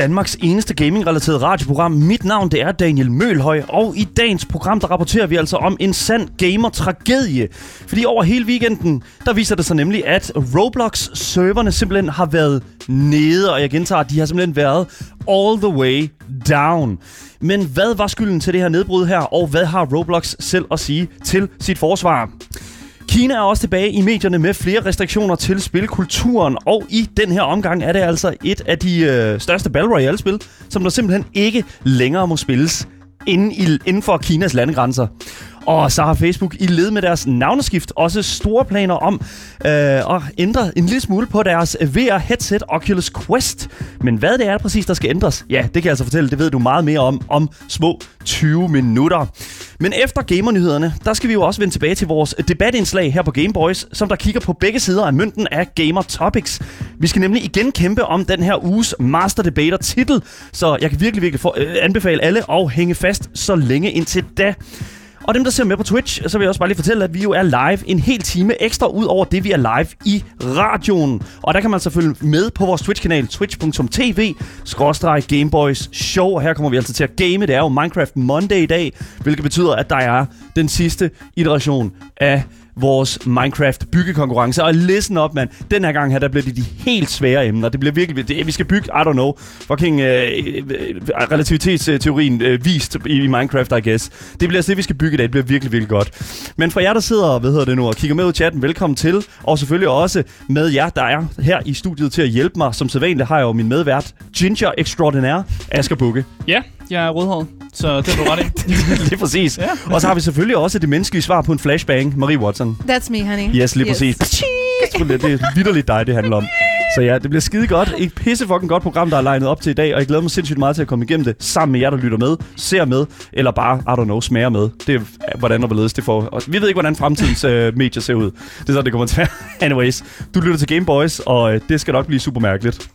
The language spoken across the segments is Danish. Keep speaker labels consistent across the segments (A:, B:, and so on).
A: Danmarks eneste gaming-relateret radioprogram. Mit navn det er Daniel Mølhøj, og i dagens program der rapporterer vi altså om en sand gamer-tragedie. Fordi over hele weekenden, der viser det sig nemlig, at Roblox-serverne simpelthen har været nede, og jeg gentager, de har simpelthen været all the way down. Men hvad var skylden til det her nedbrud her, og hvad har Roblox selv at sige til sit forsvar? Kina er også tilbage i medierne med flere restriktioner til spilkulturen, og i den her omgang er det altså et af de øh, største Battle Royale-spil, som der simpelthen ikke længere må spilles inden, i, inden for Kinas landegrænser. Og så har Facebook i led med deres navneskift også store planer om øh, at ændre en lille smule på deres VR-headset Oculus Quest. Men hvad det er præcis, der skal ændres, ja, det kan jeg altså fortælle, det ved du meget mere om om små 20 minutter. Men efter gamernyhederne, der skal vi jo også vende tilbage til vores debatindslag her på Game Boys, som der kigger på begge sider af mønten af Gamer Topics. Vi skal nemlig igen kæmpe om den her uges Master Debater titel, så jeg kan virkelig, virkelig for, øh, anbefale alle at hænge fast så længe indtil da. Og dem, der ser med på Twitch, så vil jeg også bare lige fortælle, at vi jo er live en hel time ekstra ud over det, vi er live i radioen. Og der kan man selvfølgelig med på vores Twitch-kanal, twitch.tv, Gameboys Show. Og her kommer vi altså til at game. Det er jo Minecraft Monday i dag, hvilket betyder, at der er den sidste iteration af vores Minecraft byggekonkurrence. Og listen op, mand. Den her gang her, der bliver det de helt svære emner. Det bliver virkelig... Det, vi skal bygge, I don't know, fucking øh, øh, øh, relativitetsteorien øh, vist i, i Minecraft, I guess. Det bliver altså det, vi skal bygge i dag. Det bliver virkelig, virkelig godt. Men for jer, der sidder, hvad hedder det nu, og kigger med ud i chatten, velkommen til. Og selvfølgelig også med jer, der er her i studiet til at hjælpe mig. Som sædvanligt har jeg jo min medvært, Ginger Extraordinaire, Asger Bukke.
B: Ja, jeg er rødhåret, så det er du ret i.
A: lige præcis. Ja. Og så har vi selvfølgelig også det menneskelige svar på en flashbang, Marie Watson.
C: That's me, honey.
A: Yes, lige yes. præcis. Det er vidderligt dig, det handler om. Så ja, det bliver skide godt. Et pisse fucking godt program, der er legnet op til i dag, og jeg glæder mig sindssygt meget til at komme igennem det sammen med jer, der lytter med, ser med, eller bare, I don't know, smager med. Det er, hvordan og hvorledes det får. Og vi ved ikke, hvordan fremtidens uh, medier ser ud. Det er sådan, det kommer til at Anyways, du lytter til Game Boys, og uh, det skal nok blive super mærkeligt.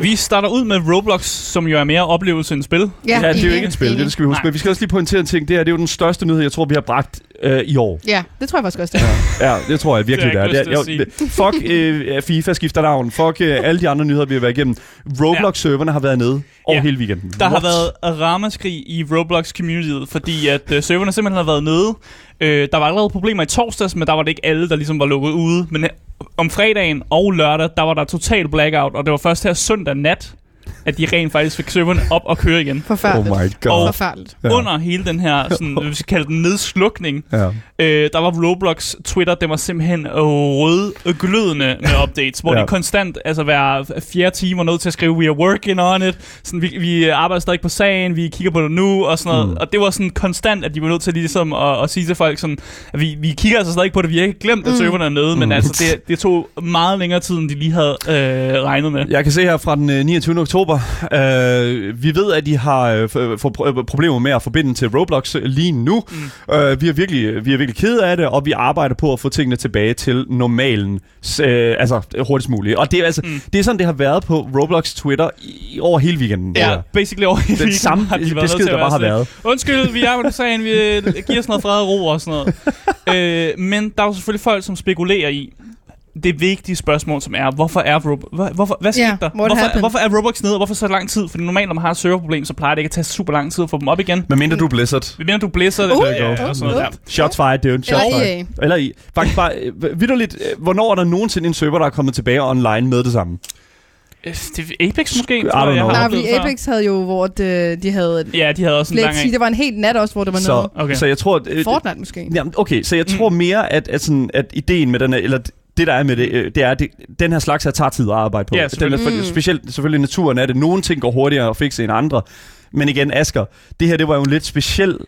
B: Vi starter ud med Roblox, som jo er mere oplevelse end spil.
A: Ja, ja det er jo ikke et spil, det skal vi huske. Men vi skal også lige pointere en ting. Det, her, det er jo den største nyhed, jeg tror, vi har bragt øh, i år.
C: Ja, det tror jeg faktisk også, det
A: er. Ja, det tror jeg virkelig, det er. Det er, det er fuck øh, FIFA skifter navn. Fuck øh, alle de andre nyheder, vi har været igennem. Roblox-serverne har været nede over ja. hele weekenden.
B: Der What? har været ramaskrig i Roblox-communityet, fordi at øh, serverne simpelthen har været nede. Øh, der var allerede problemer i torsdags, men der var det ikke alle, der ligesom var lukket ude. Men om fredagen og lørdag, der var der total blackout, og det var først her søndag nat, at de rent faktisk fik serveren op og køre igen.
C: Forfærdeligt.
A: Oh my god.
B: Og Forfærdeligt. Ja. under hele den her, sådan, vi skal kalde den nedslukning, ja. øh, der var Roblox Twitter, det var simpelthen rød glødende med updates, hvor ja. de konstant, altså hver fjerde time var nødt til at skrive, we are working on it, sådan, vi, vi arbejder stadig på sagen, vi kigger på det nu, og sådan noget. Mm. Og det var sådan konstant, at de var nødt til ligesom at, at sige til folk sådan, at vi, vi kigger altså stadig på det, vi har ikke glemt, at mm. serverne er nede, mm. men altså det, det tog meget længere tid, end de lige havde øh, regnet med.
A: Jeg kan se her fra den 29. oktober, Uh, vi ved, at de har uh, for, problemer med at forbinde til Roblox lige nu. Mm. Uh, vi, er virkelig, vi er virkelig ked af det, og vi arbejder på at få tingene tilbage til normalen, uh, altså hurtigst muligt. Og det er, altså, mm. det er sådan, det har været på Roblox Twitter i, over hele weekenden.
B: Ja, basically over hele
A: Den samme har de besked, der bare har været.
B: Undskyld, vi er på sagen, vi giver os noget fred og ro og sådan noget. uh, men der er jo selvfølgelig folk, som spekulerer i, det vigtige spørgsmål, som er, hvorfor er Roblox... Hvorfor, hvad skete yeah, der? Hvorfor, hvorfor er Roblox nede, og hvorfor så lang tid? Fordi normalt, når man har et serverproblem, så plejer det ikke at tage super lang tid at få dem op igen.
A: Men mindre du Blizzard.
B: Men mindre du Blizzard.
C: Uh, uh, uh, uh.
A: Shots fired, dude. Shots Eller fired. EA. Eller I. Faktisk bare, øh, vidderligt, øh, hvornår er der nogensinde en server, der er kommet tilbage online med det samme?
B: Øh, det Apex måske? I
A: don't know.
C: Nej, fordi Apex havde jo, hvor de, de havde...
B: Ja, de havde også en lang
C: Det var en helt nat også, hvor det var
A: så,
C: noget.
A: Okay. Så jeg tror... At,
C: Fortnite måske.
A: Ja, okay, så jeg tror mm. mere, at, at, sådan, at ideen med den eller det der er med det, det er, at den her slags her tager tid at arbejde på.
B: Ja,
A: den er, specielt selvfølgelig naturen er det. Nogle ting går hurtigere at fikse end andre. Men igen, Asker, det her det var jo en lidt speciel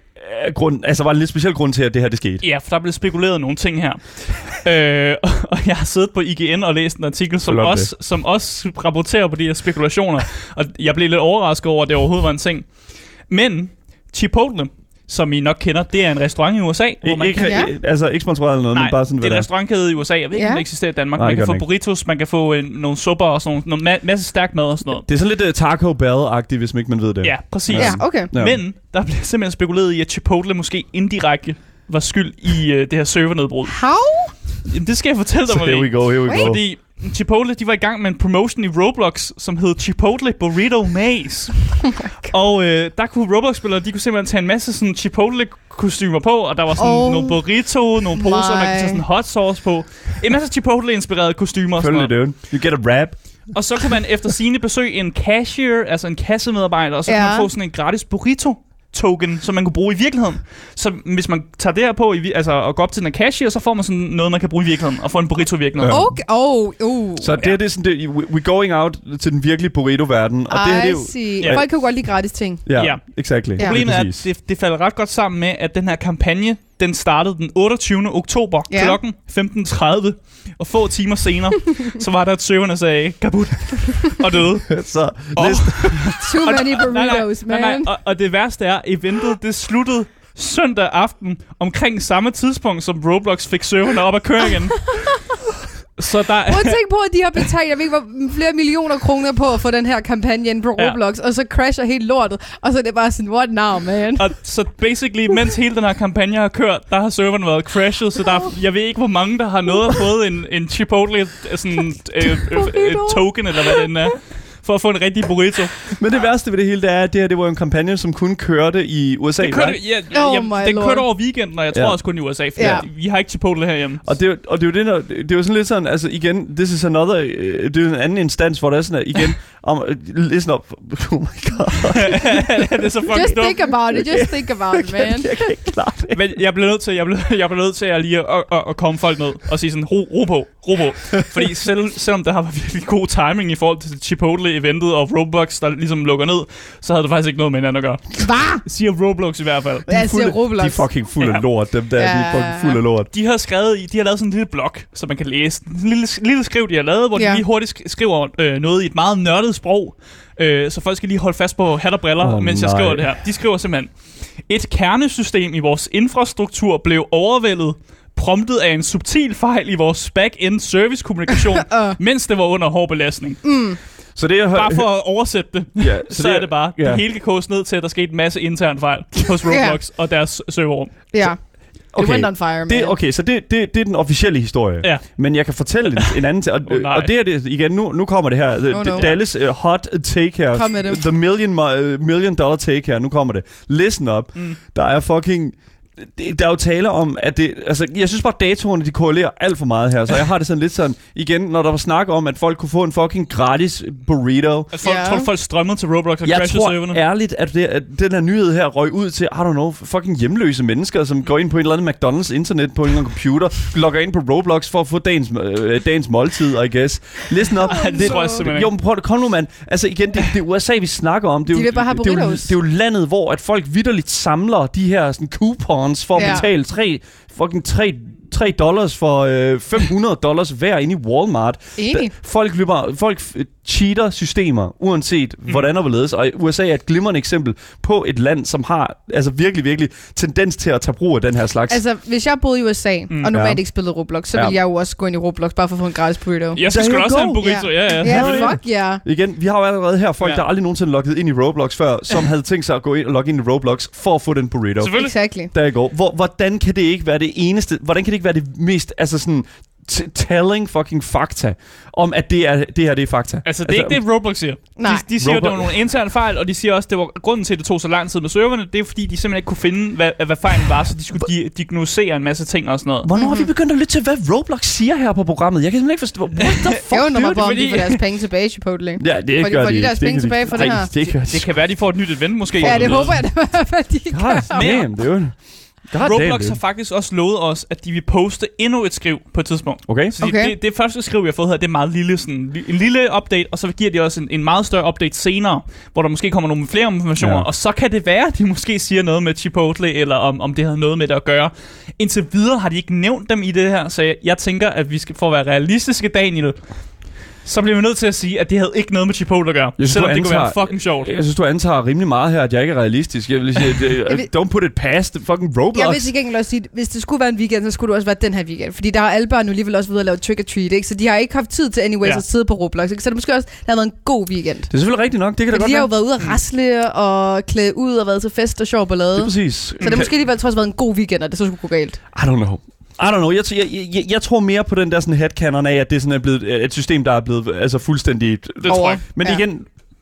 A: øh, grund, altså var en lidt speciel grund til, at det her det skete.
B: Ja, for der blev spekuleret nogle ting her. øh, og jeg har siddet på IGN og læst en artikel, som også, som også rapporterer på de her spekulationer. og jeg blev lidt overrasket over, at det overhovedet var en ting. Men Chipotle, som I nok kender, det er en restaurant i USA, hvor man
A: Ikke,
B: kan...
C: Ja.
A: Altså ikke sponsoreret eller noget,
B: Nej,
A: men bare sådan,
B: det er en
A: det
B: restaurantkæde i USA. Jeg ved ikke,
C: Ja.
B: om det eksisterer i Danmark.
A: Nej,
B: man kan få
A: ikke.
B: burritos, man kan få en, nogle supper og sådan nogle ma- masse stærk mad og sådan noget.
A: Det er sådan lidt uh, Taco Bell-agtigt, hvis man ikke man ved det.
B: Ja, præcis.
C: Ja, okay.
A: Ja.
B: Men der bliver simpelthen spekuleret i, at Chipotle måske indirekte var skyld i uh, det her servernedbrud.
C: How?
B: Jamen, det skal jeg fortælle dig,
A: So here we
B: Marie.
A: go, here we go.
B: Fordi Chipotle, de var i gang med en promotion i Roblox, som hed Chipotle Burrito Maze. og øh, der kunne Roblox-spillere, de kunne simpelthen tage en masse sådan Chipotle-kostymer på, og der var sådan
C: Oh
B: oh nogle burrito, nogle poser, man kunne tage sådan hot sauce på. En masse Chipotle-inspirerede kostymer
A: Følg det, dude. You get a rap.
B: Og så kunne man efter sine besøge en cashier, altså en kassemedarbejder, og så ja. kunne
C: Ja.
B: man få sådan en gratis burrito token, som man kunne bruge i virkeligheden. Så hvis man tager det her på i, altså, og går op til den cashier, så får man sådan noget, man kan bruge i virkeligheden, og få en burrito i virkeligheden.
A: Ja.
C: Okay. Oh, uh.
A: Så det, her, det er sådan, det, we- we're going out til den virkelige burrito-verden. Og det her, det er
C: I
A: jo...
C: see.
B: Ja.
C: Folk kan jo godt lide gratis ting.
A: Ja,
B: Ja.
A: exactly.
C: Ja.
B: Problemet er, at det, det falder ret godt sammen med, at den her kampagne, den startede den 28. oktober
C: Ja.
B: klokken 15.30. Og få timer senere, så var der et serverne, sagde kabut og døde.
A: Så
B: Og-
C: Too many
B: nej, nej,
C: burritos,
B: nej, nej,
C: man.
B: og, og det værste er, eventet det sluttede søndag aften omkring samme tidspunkt, som Roblox fik serverne op at køre igen. Så der
C: Prøv
B: er...
C: at tænke på, at de har betalt, jeg ved ikke, hvor flere millioner kroner på at få den her kampagne ind på
B: Ja.
C: Roblox, og så crasher helt lortet, og så er det bare sådan, what now, man?
B: Og så basically, mens hele den her kampagne har kørt, der har serveren været crashet, så der er, jeg ved ikke, hvor mange, der har nået at fået en, en Chipotle sådan, øh, øh, øh, token, eller hvad den er, for at få en rigtig burrito.
A: men det værste ved det hele, det er, at det her det var en kampagne, som kun kørte i USA,
B: Det kørte,
A: right?
B: ja,
C: Oh
B: ja,
C: my
B: den
C: lord.
B: kørte over weekenden, og jeg tror
A: Ja.
B: også kun i USA, for
C: Ja.
B: vi har ikke Chipotle herhjemme.
A: Og det, og det er jo det, der, det er jo sådan lidt sådan, altså igen, this is another, øh, det er jo en anden instans, hvor der er sådan, at igen, om, øh, listen up, oh my god,
B: det er så fucking
C: Just
B: dumt.
C: think about it, just think about it, man.
A: jeg kan ikke klare det.
B: Men jeg bliver nødt til, jeg bliver, jeg bliver nødt til at lige at, at, at komme folk ned og sige sådan, ro, ro på, ro på. Fordi selv, selvom der har været virkelig god timing i forhold til Chipotle-eventet og Roblox, der ligesom lukker ned, så havde det faktisk ikke noget med hinanden at gøre.
C: Hvad?
B: Siger Roblox i hvert fald.
C: Jeg siger
A: De
C: Roblox.
A: er fucking fuld af
B: Ja.
A: lort, dem der, de er
C: Ja.
A: fucking fuld af lort.
B: De har skrevet, i- de har lavet sådan en lille blog, som man kan læse. En lille, lille skriv, de har lavet, hvor
C: Ja.
B: de lige hurtigt sk- skriver øh, noget i et meget nørdet sprog. Øh, så folk skal lige holde fast på hat og briller, oh, mens jeg
A: nej.
B: skriver det her. De skriver simpelthen, et kernesystem i vores infrastruktur blev overvældet, promptet af en subtil fejl i vores back-end servicekommunikation,
C: Uh.
B: mens det var under hård belastning.
A: Så det er
B: Bare for at oversætte det,
A: ja,
B: så, så er det bare,
A: ja.
B: det hele kan koges ned til, at der skete en masse intern fejl hos Roblox og deres serverrum.
C: Ja, it
A: Okay.
C: went on fire, man.
A: Det, okay, så det, det, det er den officielle historie.
B: Ja.
A: Men jeg kan fortælle en, en anden ting. Og,
B: nej.
A: og det er det, igen, nu, nu kommer det her.
C: Oh, no.
A: Dallas uh, hot take her.
C: Kom med det.
A: The million, uh, million dollar take her. Nu kommer det. Listen up.
B: Mm.
A: Der er fucking... Det, der er jo tale om, at det... Altså, jeg synes bare, at datorerne, de korrelerer alt for meget her. Så jeg har det sådan lidt sådan... Igen, når der var snak om, at folk kunne få en fucking gratis burrito.
B: At folk,
C: Ja.
B: tror, folk strømmede til Roblox og
A: Jeg
B: crashede
A: tror
B: serverne.
A: ærligt, at, det, at den her nyhed her røg ud til, I don't know, fucking hjemløse mennesker, som går ind på en eller anden McDonald's internet på en eller anden computer, logger ind på Roblox for at få dagens, øh, dagens måltid, I guess. Listen up.
B: Ej, det tror jeg simpelthen
A: Jo, men prøv at kom nu, mand. Altså igen, det, det er USA, vi snakker om. Det er
C: De
A: jo,
C: vil bare have
A: det, er jo, det er jo landet, hvor at folk vidderligt samler de her sådan, coupons for at
C: Ja.
A: betale tre, fucking 3, 3 dollars for øh, 500 dollars hver inde i Walmart.
C: Enig.
A: Folk, løber, folk f- cheater systemer, uanset mm. hvordan og hvorledes. Og USA er et glimrende eksempel på et land, som har altså virkelig, virkelig tendens til at tage brug af den her slags.
C: Altså, hvis jeg boede i USA,
B: Mm.
C: og normalt
A: Ja.
C: ikke spillede Roblox, så
A: Ja.
C: ville jeg jo også gå ind i Roblox, bare for at få en gratis burrito.
B: Jeg skal sgu også have en burrito. Ja, ja.
C: Ja,
B: selvfølgelig.
C: fuck ja.
A: Igen, vi har jo allerede her folk,
B: Ja.
A: der aldrig nogensinde logget ind i Roblox før, som havde tænkt sig at gå ind og logge ind i Roblox for at få den burrito.
B: Selvfølgelig.
C: Exactly.
A: Der går. Hvor, hvordan kan det ikke være det eneste, hvordan kan det ikke være det mest, altså sådan, t- telling fucking fakta, om at det, er, det her det er fakta?
B: Altså, det er ikke det, Roblox siger.
C: Nej.
B: De, de siger, at det var
A: Roblox-
B: nogle interne fejl, og de siger også, at det var grunden til, at det tog så lang tid med serverne. Det er fordi, de simpelthen ikke kunne finde, hvad, hvad fejlen var, så de skulle di- diagnosere en masse ting og sådan noget.
A: Hvornår har vi begyndt at lytte til, hvad Roblox siger her på programmet? Jeg kan simpelthen ikke forstå, what the fuck,
C: Jeg undrer mig
A: dude?
C: på, om de får deres penge tilbage, Chipotle.
A: Ja, det
C: Får de-
A: gør
C: får de
A: de
C: deres
A: ikke.
C: penge
A: Det gør de
C: tilbage for
A: ikke.
C: det her?
A: Det gør de
B: Det kan være, de får et nyt event måske.
C: Ja, det håber jeg i fald, de
A: God
C: gør.
A: damn, dude. God
B: Roblox har faktisk også lovet os, at de vil poste endnu et skriv på et tidspunkt.
A: Okay.
B: Så de,
C: Okay.
B: det, det første skriv, vi har fået her, det er meget lille, sådan, en lille update, og så giver de også en, en meget større update senere, hvor der måske kommer nogle flere informationer,
A: ja.
B: og så kan det være, at de måske siger noget med Chipotle, eller om, om det har noget med det at gøre. Indtil videre har de ikke nævnt dem i det her, så jeg, jeg tænker, at vi skal for at være realistiske, Daniel, så bliver vi nødt til at sige, at det havde ikke noget med Chipotle at gøre.
A: Jeg synes,
B: selvom
A: du
B: det kunne være
A: antager-
B: fucking sjovt.
A: Jeg synes, du antager rimelig meget her, at jeg ikke er realistisk. Jeg vil sige, at,
C: Jeg
A: uh,
C: vil-
A: don't put it past the fucking Roblox.
C: Jeg vil til gengæld også sige, at hvis det skulle være en weekend, så skulle det også være den her weekend. Fordi der har alle børn nu alligevel også ved at lave trick or treat, ikke? Så de har ikke haft tid til anyways
B: Ja.
C: at sidde på Roblox, ikke? Så det måske også det har været en god weekend.
A: Det er selvfølgelig rigtigt nok. Det kan da godt
C: de har jo
A: være.
C: været ude at rasle og klæde ud og været til fest og sjov ballade.
A: Det er
C: Så
A: præcis.
C: det har måske alligevel trods været en god weekend, og det så skulle gå galt.
A: I don't know. I don't know. Jeg, jeg, jeg, jeg tror mere på den der sådan headcanon af, at det sådan er blevet et system, der er blevet altså fuldstændig...
B: Det tror jeg.
A: Men
C: Ja.
A: igen,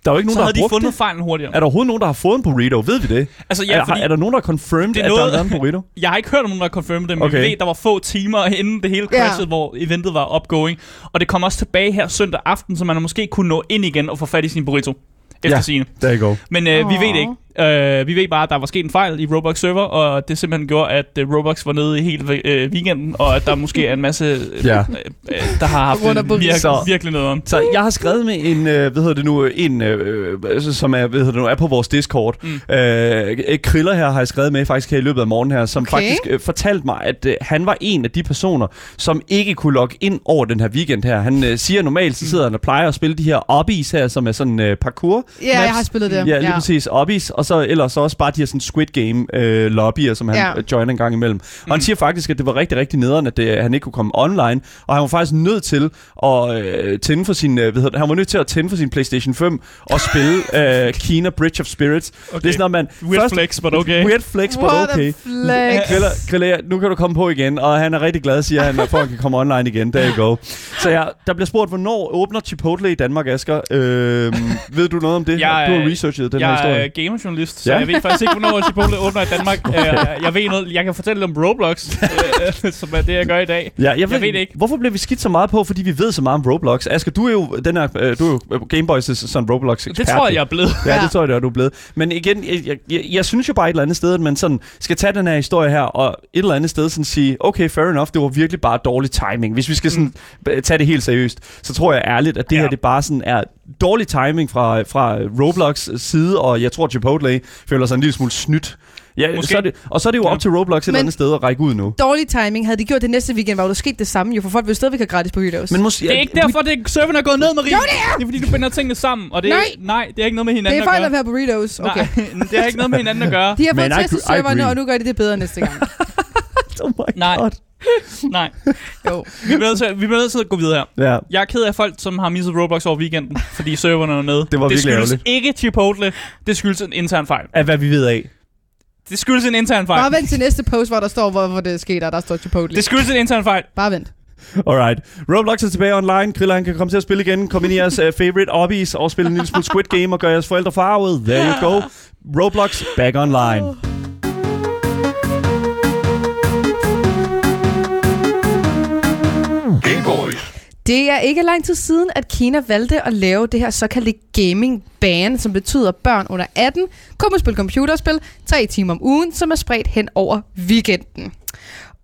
A: der er jo ikke nogen,
B: Så
A: der
B: havde
A: har
B: de fundet
A: det.
B: fejlen hurtigere.
A: Er der overhovedet nogen, der har fået en burrito? Ved vi det?
B: Altså,
A: Ja, er,
B: fordi
A: er der nogen, der har confirmed,
B: Det er
A: at der
B: noget-
A: har været en burrito?
B: jeg har ikke hørt om nogen, der har confirmed det, men
A: Okay.
B: vi ved, der var få timer inden det hele
C: Ja.
B: crashede, hvor eventet var opgoing. Og det kom også tilbage her søndag aften, så man måske kunne nå ind igen og få fat i sin burrito. Efter
A: Ja.
B: sine.
A: You go.
B: Men øh, vi ved det ikke. Øh, vi ved bare, at der var sket en fejl i Roblox server, og det simpelthen gjorde, at øh, Roblox var nede i hele øh, weekenden, og at der måske er en masse, øh,
A: Ja.
B: øh, øh, der har haft
C: burrito.
B: virke,
A: Så-
B: virkelig noget om.
A: Så jeg har skrevet med en, øh, hvad hedder det nu, en, øh, øh, som er, hvad hedder det nu, er på vores Discord. Mm. Øh, Kriller her har jeg skrevet med faktisk her i løbet af morgenen her, som
C: Okay.
A: faktisk øh, fortalte mig, at øh, han var en af de personer, som ikke kunne logge ind over den her weekend her. Han øh, siger normalt, så sidder han og plejer at spille de her obbies her, som er sådan øh, parkour.
C: Ja, jeg har spillet det.
A: Ja, lige ja. præcis. Obbies, og så ellers så også bare de her sådan Squid Game øh, lobbyer, som han
C: Ja.
A: ja. joiner en gang imellem. Og han siger faktisk, at det var rigtig, rigtig nederen, at det, han ikke kunne komme online, og han var faktisk nødt til at øh, tænde for sin, øh, hvad hedder det, han var nødt til at tænde for sin PlayStation 5 og spille øh, Kina Bridge of Spirits. Okay. Det er sådan noget, man...
B: Weird flex, but okay.
A: Weird flex, but
C: What
A: okay.
C: flex.
A: Griller, Griller, nu kan du komme på igen, og han er rigtig glad, siger han, for at han kan komme online igen. There you go. Så ja, der bliver spurgt, hvornår åbner Chipotle i Danmark, Asger? Øh, ved du noget om det?
B: Jeg
A: du har
B: er-
A: researchet den her
B: Jeg
A: historie.
B: Er gamerjournalist, så
A: Ja.
B: jeg ved faktisk ikke, hvornår Chipotle åbner i Danmark. Jeg, jeg ved noget, jeg kan fortælle lidt om Roblox, øh, som er det, jeg gør i dag.
A: Ja, jeg,
B: ved det ikke.
A: Hvorfor bliver vi skidt så meget på, fordi vi ved så meget om Roblox? Asger, du er jo, den er, øh, du er jo Gameboys' sådan roblox ekspert
B: Det tror jeg, jeg er blevet.
A: Ja,
C: Ja.
A: det tror jeg, det er, du er blevet. Men igen, jeg, jeg, jeg, jeg synes jo bare et eller andet sted, at man sådan skal tage den her historie her, og et eller andet sted sådan sige, okay, fair enough, det var virkelig bare dårlig timing. Hvis vi skal sådan mm. tage det helt seriøst, så tror jeg ærligt, at det
B: Ja.
A: her det bare sådan er dårlig timing fra, fra Roblox side, og jeg tror, Chipotle føler sig en lille smule snydt. Ja,
B: Måske.
A: så er det, og så er det jo
B: Ja.
A: op til Roblox et eller andet sted at række ud nu.
C: Dårlig timing. Havde de gjort det næste weekend, var jo der sket det samme, jo, for folk vil stadigvæk have gratis burritos.
A: Men måske,
B: Det er ikke derfor, det serveren er gået ned, Marie.
C: Jo, det er!
B: Det er fordi, du binder tingene sammen. Og det er,
C: Nej.
B: nej, det er ikke noget med
C: det
B: hinanden
C: er fejl
B: at
C: at
B: gøre.
C: være burritos. Okay.
B: Nej, det har ikke noget med hinanden at gøre.
C: De har fået testet serverne, og nu gør de det bedre næste gang.
A: oh my
B: Nej.
A: god.
B: Nej,
C: Jo.
B: vi bliver, nødt til, vi bliver nødt til at gå videre her.
A: Ja.
B: Jeg er ked af folk, som har misset Roblox over weekenden, fordi serverne er nede.
A: Det var
B: det
A: virkelig
B: skyldes
A: ærgerligt.
B: ikke Chipotle, det skyldes en intern fejl.
A: Af hvad vi ved af.
B: Det skyldes en intern fejl.
C: Bare vent til næste post, hvor der står, hvorfor det skete, og der står Chipotle.
B: Det skyldes en intern fejl.
C: Bare vent.
A: Alright. Roblox er tilbage online. Kriller han kan komme til at spille igen. Kom ind i jeres uh, favorite hobbies og spille en lille smule Squid Game og gøre jeres forældre farvede. There you go. Roblox back online.
C: Det er ikke lang tid siden, at Kina valgte at lave det her såkaldte gaming ban, som betyder, at børn under 18 kommer spille computerspil tre timer om ugen, som er spredt hen over weekenden.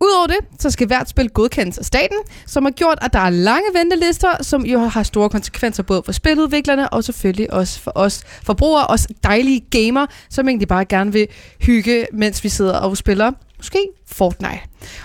C: Udover det, så skal hvert spil godkendes af staten, som har gjort, at der er lange ventelister, som jo har store konsekvenser både for spiludviklerne og selvfølgelig også for os forbrugere, os dejlige gamer, som egentlig bare gerne vil hygge, mens vi sidder og spiller måske Fortnite.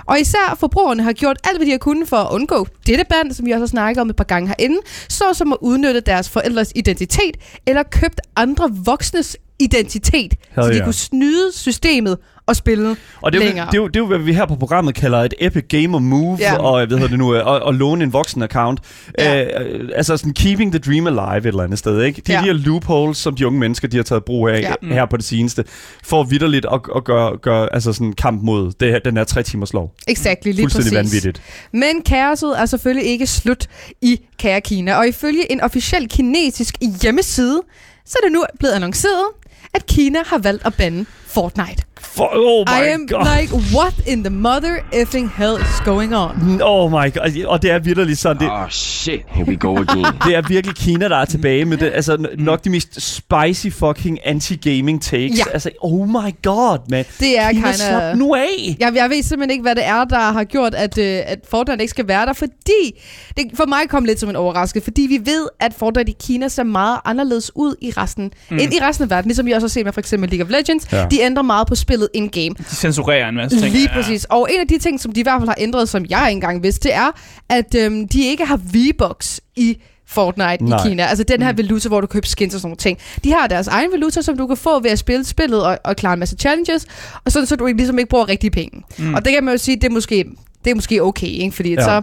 C: Og især forbrugerne har gjort alt, hvad de har kunnet for at undgå dette band, som vi også har snakket om et par gange herinde, så som at udnytte deres forældres identitet, eller købt andre voksnes identitet,
A: Hell
C: så de
A: yeah.
C: kunne snyde systemet og spille
A: Og det er,
C: længere.
A: det, er jo, det er jo, hvad vi her på programmet kalder et epic gamer move,
C: Ja.
A: og hvad hedder det nu, og, og låne en voksen account.
C: Ja.
A: Øh, altså sådan keeping the dream alive et eller andet sted, ikke? De,
C: Ja.
A: her loopholes, som de unge mennesker, de har taget brug af
C: Ja.
A: ja. her på det seneste, for vidderligt at, at gøre, gøre altså sådan kamp mod det her, den her tre timers lov.
C: Exactly, lige præcis.
A: vanvittigt.
C: Men kaoset er selvfølgelig ikke slut i Kære Kina, og ifølge en officiel kinesisk hjemmeside, så er det nu blevet annonceret, at Kina har valgt at bande Fortnite.
A: For, oh my
C: I am
A: god.
C: like, what in the mother effing hell is going on?
A: Oh my god. Og det er virkelig sådan, det,
D: Oh shit, here we go again.
A: det er virkelig Kina, der er tilbage med det. Altså nok de mest spicy fucking anti-gaming takes.
C: Ja.
A: Altså, oh my god, man.
C: Det er
A: Kina,
C: kinda-
A: slap nu af.
C: Jeg, jeg ved simpelthen ikke, hvad det er, der har gjort, at, øh, at Fortnite ikke skal være der, fordi det for mig kom lidt som en overraskelse, fordi vi ved, at Fortnite i Kina ser meget anderledes ud i resten, mm. end i resten af verden, ligesom vi også har set med for eksempel League of Legends.
A: Ja.
C: De ændrer meget på spillet in-game.
B: De censurerer en masse ting.
C: Lige præcis. Og en af de ting, som de i hvert fald har ændret, som jeg ikke engang vidste, det er, at øhm, de ikke har V-Bucks i Fortnite
A: Nej.
C: i Kina. Altså den her valuta, hvor du køber skins og sådan nogle ting. De har deres egen valuta, som du kan få ved at spille spillet og, og klare en masse challenges, og sådan, så du ikke- ligesom ikke bruger rigtige penge. Mm. Og det kan man jo sige, det er måske, det er måske okay, ikke? fordi
A: Ja.
C: ja. så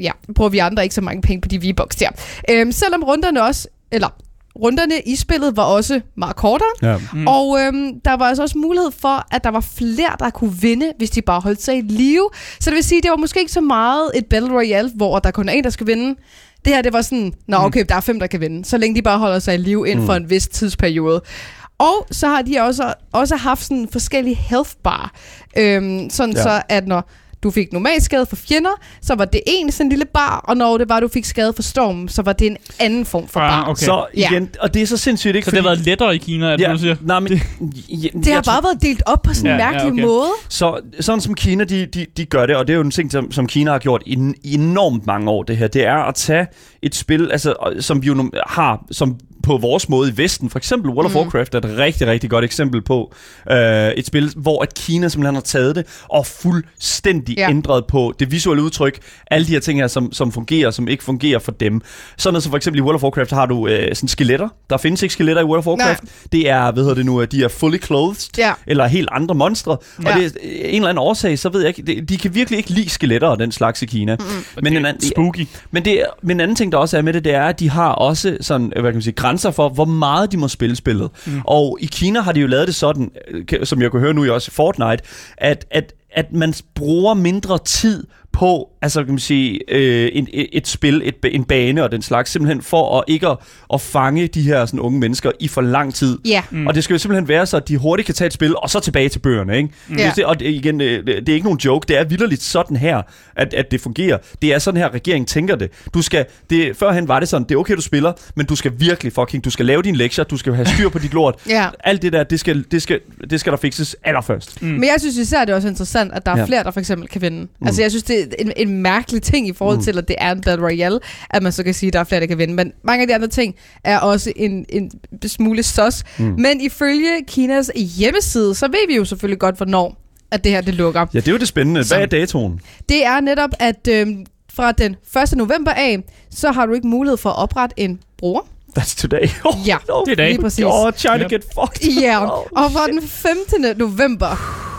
C: ja, bruger vi andre ikke så mange penge på de V-Bucks der. Øhm, selvom runderne også, eller runderne i spillet var også meget kortere,
A: Ja.
C: Mm. Og øhm, der var altså også mulighed for, at der var flere, der kunne vinde, hvis de bare holdt sig i live. Så det vil sige, det var måske ikke så meget et Battle Royale, hvor der kun er en, der skal vinde. Det her, det var sådan, nå okay, der er fem, der kan vinde, så længe de bare holder sig i live inden for en vis tidsperiode. Og så har de også, også haft sådan forskellige health bar. Øhm, sådan
A: ja.
C: så, at når du fik normal skade for fjender, så var det en sådan en lille bar, og når det var, du fik skade for stormen, så var det en anden form for bar.
B: Ah, okay.
A: Så igen, og det er så sindssygt ikke,
B: Så det har været lettere i Kina, det,
A: ja,
B: ja, du siger?
A: nej, men, ja,
C: Det har bare været delt op på sådan en
B: Ja, ja,
C: mærkelig
B: okay.
C: måde.
A: Så sådan som Kina, de, de, de gør det, og det er jo en ting, som, som Kina har gjort i, i enormt mange år, det her, det er at tage et spil, altså, som vi jo nu har, som på vores måde i Vesten, for eksempel World of
C: Mm.
A: Warcraft er et rigtig, rigtig godt eksempel på øh, et spil, hvor at Kina simpelthen har taget det og fuldstændig ja. Ændret på det visuelle udtryk, alle de her ting her, som, som fungerer, som ikke fungerer for dem. Sådan noget som for eksempel i World of Warcraft har du øh, sådan skeletter. Der findes ikke skeletter i World of Warcraft. Det er, hvad hedder det nu, de er fully clothed,
C: Ja.
A: eller helt andre monstre. Ja. Og det er en eller anden årsag, så ved jeg ikke, det, de kan virkelig ikke lide skeletter og den slags i Kina. Mm-hmm. Men, en anden,
B: Spooky.
A: men, det, men en anden ting, der også er med det, det er, at de har også sådan, hvad kan man sige, grænser for, hvor meget de må spille spillet. Mm. Og i Kina har de jo lavet det sådan, øh, som jeg kan høre nu i også i Fortnite, at, at, at man bruger mindre tid på, altså kan man sige, øh, en, et, et spil, et, en bane og den slags, simpelthen for at ikke at, at fange de her sådan, unge mennesker i for lang tid.
C: Ja.
A: Mm. Og det skal jo simpelthen være så, at de hurtigt kan tage et spil, og så tilbage til bøgerne, ikke? Mm.
C: Ja.
A: Det, og det, igen, det, det er ikke nogen joke, det er vidderligt sådan her, at, at det fungerer. Det er sådan her, regeringen tænker det. Du skal, det. Førhen var det sådan, det er okay, du spiller, men du skal virkelig fucking, du skal lave dine lektier, du skal have styr på dit lort.
C: Ja.
A: Alt det der, det skal, det skal, det skal der fikses allerførst.
C: Mm. Men jeg synes især, det er også interessant, at der er
A: ja.
C: flere, der for eksempel kan vinde. Mm. Altså jeg synes, det en, en mærkelig ting i forhold
A: Mm.
C: til, at det er en Battle Royale, at man så kan sige, at der er flere, der kan vinde. Men mange af de andre ting er også en, en smule sos. Mm. Men ifølge Kinas hjemmeside, så ved vi jo selvfølgelig godt, hvornår at det her det lukker.
A: Ja, det er jo det spændende. Hvad er datoen?
C: Det er netop, at øhm, fra den 1. november af, så har du ikke mulighed for at oprette en bruger.
A: That's today. Oh,
C: Ja,
A: no.
B: det er dag.
C: lige præcis.
A: Oh, China
B: Yep.
A: get fucked.
C: Ja,
A: Oh,
C: og fra den 15. november,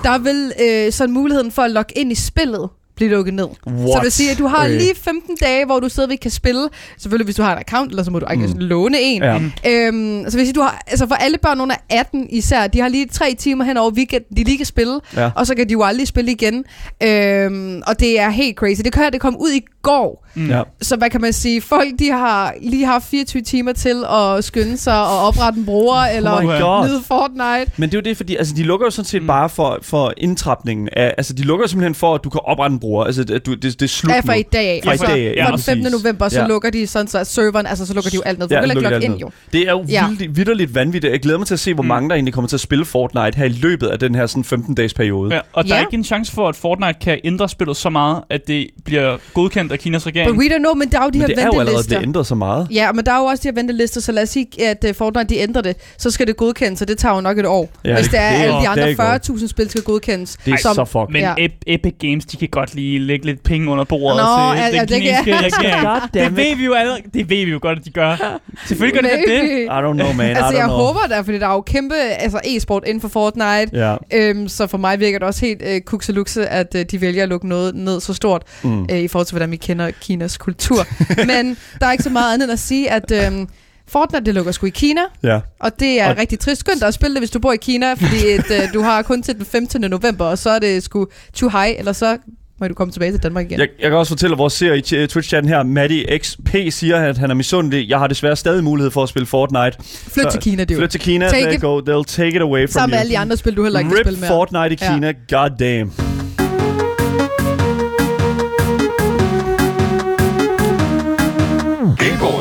C: der vil øh, sådan muligheden for at logge ind i spillet blive lukket ned.
A: What?
C: Så det vil sige, at du har
A: Okay.
C: lige 15 dage, hvor du stadigvæk kan spille. Selvfølgelig, hvis du har en account, eller så må du ikke
A: Mm.
C: låne en.
A: Ja.
C: Øhm, så hvis du har, altså for alle børn under 18 især, de har lige tre timer hen over weekenden, de lige kan spille,
A: Ja.
C: og så kan de jo aldrig spille igen. Øhm, og det er helt crazy. Det kan her, det kom ud i går.
A: Ja.
C: Så hvad kan man sige? Folk, de har lige haft 24 timer til at skynde sig og oprette en bruger, eller
A: Oh God.
C: nyde Fortnite.
A: Men det er jo det, fordi altså, de lukker jo sådan set mm. bare for, for indtrapningen af, altså de lukker simpelthen for, at du kan oprette en bruger. Altså det, du, det, det er slut
C: Ja, fra
A: nu.
C: i dag af.
A: Fra i dag ja,
C: fra den 15.
A: præcis.
C: november, så
A: Ja.
C: lukker de sådan, så serveren, altså så lukker de jo alt ned. For
A: Ja,
C: du kan ikke logge ind
A: ned.
C: jo.
A: Det er jo
C: Ja.
A: vildt, vidderligt vanvittigt. Jeg glæder mig til at se, hvor
B: Mm.
A: mange der egentlig kommer til at spille Fortnite her i løbet af den her sådan 15-dages periode.
B: Ja, og der er
C: Ja.
B: ikke en chance for, at Fortnite kan ændre spillet så meget, at det bliver godkendt af Kinas
C: But
B: regering.
C: we don't know, men der er jo de
A: Men
C: her
A: det er jo allerede
C: ventelister.
A: blevet ændret så meget.
C: Ja, men der er jo også de her ventelister, så lad os sige, at uh, Fortnite de ændrer det, så skal det godkendes, så det tager jo nok et år.
A: Ja,
C: hvis det er
A: det er-
C: alle de
A: det er
C: andre
A: ikke godt.
C: 40.000 spil skal godkendes.
A: Det er
C: som,
A: så.
B: Men. Epic Games, de kan godt lige lægge lidt penge under bordet
C: Nå,
B: til
C: ja,
B: den
C: det kan-
B: kinesiske regering.
A: God
B: Det ved vi jo allerede. Det ved vi jo godt, at de gør. Selvfølgelig gør de det.
A: I don't know, man. I
C: Altså,
A: don't
C: jeg
A: know.
C: håber da, fordi der er jo kæmpe altså, e-sport inden for Fortnite.
A: Ja.
C: Øhm, så for mig virker det også helt øh, kukselukse, at øh, de vælger at lukke noget ned så stort,
A: Mm.
C: øh, i forhold til, hvordan vi kender Kinas kultur. Men der er ikke så meget andet end at sige, at øh, Fortnite, det lukker sgu i Kina,
A: Ja.
C: og det er
A: Og-
C: og... rigtig trist. Skynd dig at spille det, hvis du bor i Kina, fordi et, øh, du har kun til den 15. november, og så er det sgu too high, eller så må du komme tilbage til Danmark igen.
A: Jeg, jeg kan også fortælle, vores seer i ch- Twitch-chatten her, Maddie XP, siger, at han er misundelig. Jeg har desværre stadig mulighed for at spille Fortnite.
C: Flyt til Kina, det er.
A: Flyt til Kina,
C: Take
A: you go. They'll take it away from
C: Sammen med
A: you.
C: alle de andre spil, du heller ikke
A: Rip
C: spille mere.
A: Fortnite i
C: Ja.
A: Kina, god damn.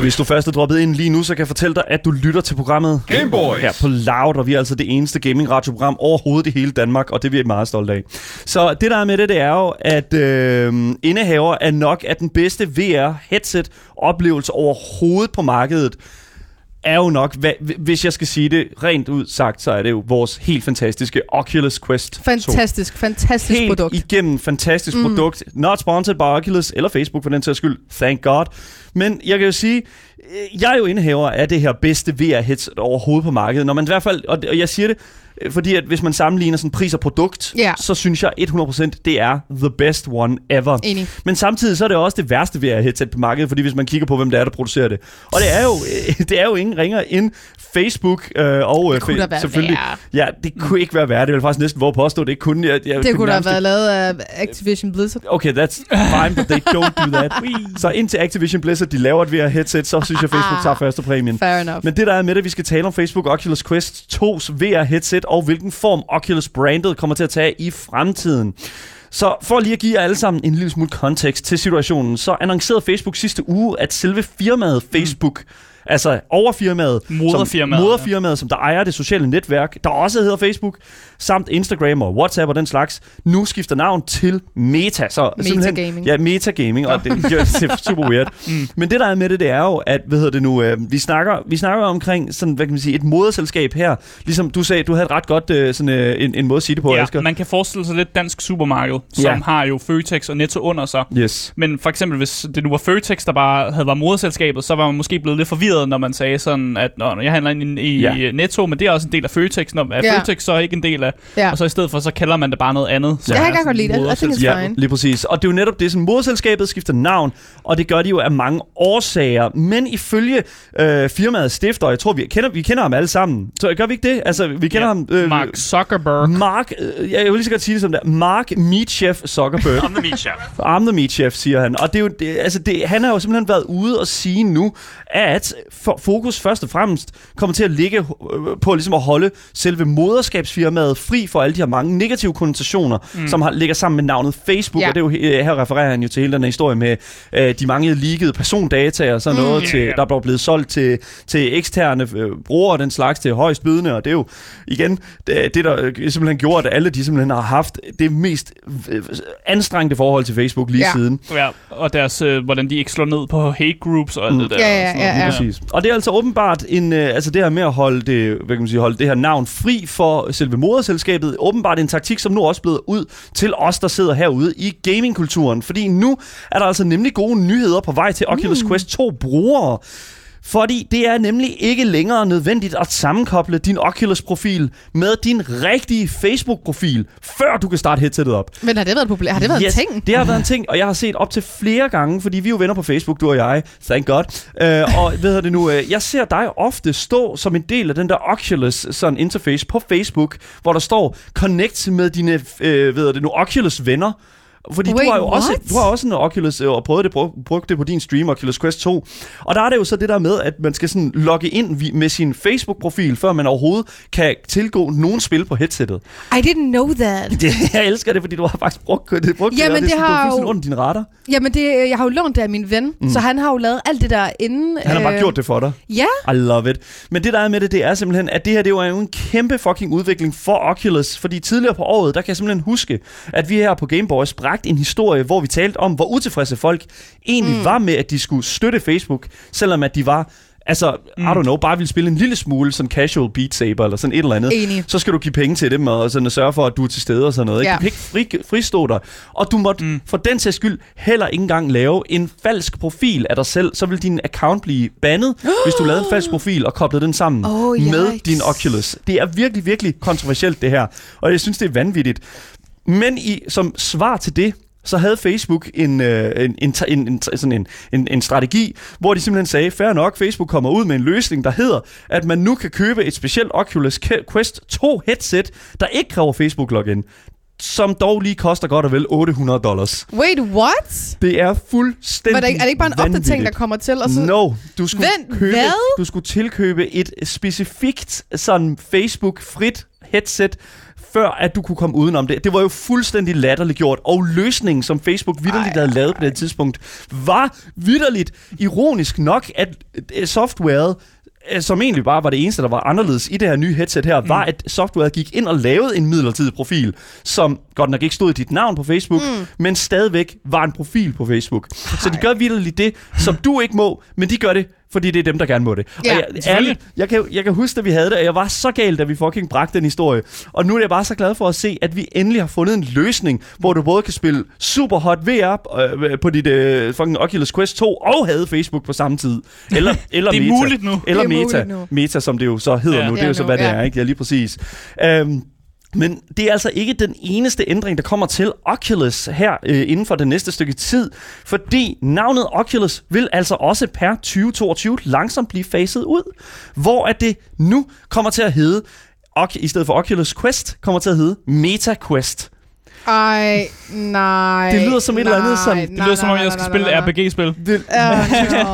A: Hvis du først er droppet ind lige nu, så kan jeg fortælle dig, at du lytter til programmet
D: Gameboys.
A: her på Loud, og vi er altså det eneste gaming-radioprogram overhovedet i hele Danmark, og det er vi meget stolte af. Så det der er med det, det er jo, at øh, indehaver er nok af den bedste VR-headset-oplevelse overhovedet på markedet. Er jo nok, hvad, hvis jeg skal sige det rent ud sagt, så er det jo vores helt fantastiske Oculus Quest 2.
C: Fantastisk, fantastisk
A: Helt
C: produkt.
A: igennem fantastisk mm. produkt. Not sponsored by Oculus eller Facebook for den sags skyld. Thank God. Men jeg kan jo sige, øh, jeg er jo indehaver af det her bedste VR-headset overhovedet på markedet. Når man i hvert fald, og jeg siger det, fordi at hvis man sammenligner sådan pris og produkt,
C: Ja.
A: så synes jeg 100% det er the best one ever.
C: Enig.
A: Men samtidig så er det også det værste VR-headset på markedet, fordi hvis man kigger på, hvem det er, der producerer det. Og det er jo, øh, det er jo ingen ringer end Facebook øh, og øh,
C: kunne
A: Fe-
C: være
A: selvfølgelig.
C: værre.
A: Ja, det kunne ikke være værre. Det vil faktisk næsten våge påstå, det ikke kunne. Jeg, jeg
C: Det kunne da have været lavet af Activision Blizzard.
A: Okay, that's fine, but they don't do that. så indtil Activision Blizzard, de laver et VR-headset, så synes jeg, Facebook tager første præmien.
C: Fair enough.
A: Men det der er med det, vi skal tale om Facebook Oculus Quest 2's VR-headset, og hvilken form Oculus brandet kommer til at tage i fremtiden. Så for lige at give jer alle sammen en lille smule kontekst til situationen, så annoncerede Facebook sidste uge, at selve firmaet Facebook, mm. altså overfirmaet,
B: Moderfirmaet,
A: som, moderfirmaet, som der ejer det sociale netværk, der også hedder Facebook, samt Instagram og WhatsApp og den slags, nu skifter navn til Meta. Så simpelthen-
C: Metagaming.
A: Ja, metagaming, og det, det er super weird. mm. Men det der er med det, det er jo, at, hvad hedder det nu, øh, vi, snakker, vi snakker omkring sådan, hvad kan man sige, et moderselskab her. Ligesom du sagde, du havde et ret godt øh, sådan, øh, en, en måde at sige det på,
B: Ja,
A: Asger.
B: man kan forestille sig lidt dansk supermarked, som
A: Ja.
B: har jo Føtex og Netto under sig.
A: Yes.
B: Men for eksempel, hvis det nu var Føtex, der bare havde været moderselskabet, så var man måske blevet lidt forvirret, når man sagde sådan, at Nå, når jeg handler ind i, i
A: Ja.
B: ja. Netto, men det er også en del af Føtex, når er
C: Ja.
B: Føtex så ikke en del af,
C: Ja.
B: og så i stedet for, så kalder man det bare noget andet.
C: Ja, jeg kan godt lide det. I think it's
A: Ja,
C: fine.
A: lige præcis. Og det er jo netop det, som moderselskabet skifter navn, og det gør de jo af mange årsager. Men ifølge øh, firmaets stifter, jeg tror, vi kender, vi kender ham alle sammen. Så gør vi ikke det? Altså, vi kender
B: Ja,
A: ham... Øh,
B: Mark Zuckerberg.
A: Mark, øh, jeg vil lige så godt sige det som det. Mark Meat Chef Zuckerberg.
D: I'm the meat chef.
A: I'm the meat chef, siger han. Og det er jo, det, altså det, han har jo simpelthen været ude og sige nu, at for, fokus først og fremmest kommer til at ligge øh, på ligesom at holde selve moderskabsfirmaet fri for alle de her mange negative konnotationer, mm. som har, ligger sammen med navnet Facebook.
C: Ja.
A: Og det er jo, øh, her refererer han jo til hele den her historie med øh, de mange leakede persondata og sådan noget,
B: Ja,
A: til,
B: ja.
A: der er blevet solgt til, til eksterne øh, brugere og den slags til højst bydende. Og det er jo igen det, det der øh, simpelthen gjort, at alle de simpelthen har haft det mest øh, anstrengte forhold til Facebook lige
C: Ja.
A: siden.
B: Ja, og deres, øh, hvordan de ikke slår ned på hate groups og alt
A: Mm.
B: det der.
C: Ja, ja,
B: og noget.
C: ja, ja.
A: Præcis. Og det er altså åbenbart en, øh, altså det her med at holde det, hvad kan man sige, holde det her navn fri for selve moderselskabet, åbenbart en taktik, som nu også er blevet ud til os, der sidder herude i gamingkulturen. Fordi nu er der altså nemlig gode nyheder på vej til Oculus Quest 2 brugere. Fordi det er nemlig ikke længere nødvendigt at sammenkoble din Oculus-profil med din rigtige Facebook-profil, før du kan starte headsetet op.
C: Men har det været populært? Har det været
A: yes,
C: en ting?
A: Det har været en ting, og jeg har set op til flere gange, fordi vi er jo venner på Facebook, du og jeg. Thank God. Uh, og ved det nu, uh, jeg ser dig ofte stå som en del af den der Oculus sådan interface på Facebook, hvor der står connect med dine uh, ved det nu, Oculus venner. Fordi
C: Wait,
A: du har jo også,
C: what?
A: du har også en Oculus, øh, og prøvet det, brug, brugt det på din stream, Oculus Quest 2. Og der er det jo så det der med, at man skal sådan logge ind med sin Facebook-profil, før man overhovedet kan tilgå nogen spil på headsettet.
C: I didn't know that.
A: Det, jeg elsker det, fordi du har faktisk brugt det. Brugt
C: Jamen,
A: og
C: det
A: sådan-
C: har
A: er
C: jo-
A: under din radar.
C: Jamen, det, jeg har jo lånt det af min ven, mm. så han har jo lavet alt det der inden.
A: Han har bare gjort det for dig.
C: Ja,
A: I love it. Men det der er med det, det er simpelthen, at det her det er jo en kæmpe fucking udvikling for Oculus. Fordi tidligere på året, der kan jeg simpelthen huske, at vi her på Game Boys bragte en historie, hvor vi talte om, hvor utilfredse folk egentlig mm. var med, at de skulle støtte Facebook, selvom at de var Altså, mm. I don't know, bare vil spille en lille smule sådan casual Beat Saber eller sådan et eller andet.
C: Enig.
A: Så skal du give penge til dem og sådan at sørge for, at du er til stede og sådan noget. Ikke?
C: Ja.
A: Du kan ikke fri, fristå dig. Og du måtte mm. for den sags skyld heller ikke engang lave en falsk profil af dig selv. Så vil din account blive bandet, hvis du lavede en falsk profil og koblede den sammen
C: Oh,
A: med din Oculus. Det er virkelig, virkelig kontroversielt det her. Og jeg synes, det er vanvittigt. Men i, som svar til det, så havde Facebook en, øh, en, en, en, en, sådan en, en, en strategi, hvor de simpelthen sagde, fair nok, Facebook kommer ud med en løsning, der hedder, at man nu kan købe et specielt Oculus Quest 2 headset, der ikke kræver Facebook-login, som dog lige koster godt og vel 800 dollars.
C: wait, what?
A: Det er fuldstændig
C: er det, ikke- er det ikke bare en opdatering, der kommer til? Og så...
A: No, du skulle,
C: Vent,
A: købe,
C: hvad?
A: du skulle tilkøbe et specifikt sådan Facebook-frit headset, før at du kunne komme udenom det. Det var jo fuldstændig latterligt gjort, og løsningen, som Facebook vidderligt havde lavet på det tidspunkt, var vidderligt ironisk nok, at softwaret øh, som egentlig bare var det eneste, der var anderledes i det her nye headset her, mm. var, at softwaret gik ind og lavede en midlertidig profil, som godt nok ikke stod i dit navn på Facebook, mm. men stadigvæk var en profil på Facebook. Så de gør vidderligt det, som du ikke må, men de gør det fordi det er dem, der gerne må det.
C: Ja,
A: og jeg, ærligt, jeg, kan, jeg kan huske, at vi havde det, og jeg var så gal, da vi fucking bragte den historie. Og nu er jeg bare så glad for at se, at vi endelig har fundet en løsning, hvor du både kan spille super hot VR øh, på dit øh, fucking Oculus Quest 2 og havde Facebook på samme tid. Eller, eller
B: Det er
A: Meta.
B: muligt nu.
A: Eller
C: Det er
A: Meta.
C: nu.
A: Meta, som det jo så hedder
B: Ja.
A: nu. Det er jo så, hvad det
C: ja.
A: er, ikke? Ja, lige præcis. Øhm, men det er altså ikke den eneste ændring, der kommer til Oculus her øh, inden for det næste stykke tid, fordi navnet Oculus vil altså også per 2022 langsomt blive faset ud, hvor at det nu kommer til at hedde, Oc- i stedet for Oculus Quest, kommer til at hedde Meta Quest.
C: Ej, nej.
A: Det lyder som et eller andet
C: nej,
A: sådan-
B: Det
C: nej,
B: lyder som om,
C: nej,
B: jeg
C: nej,
B: skal
C: nej,
B: spille
C: nej, nej.
B: RPG-spil.
A: Det,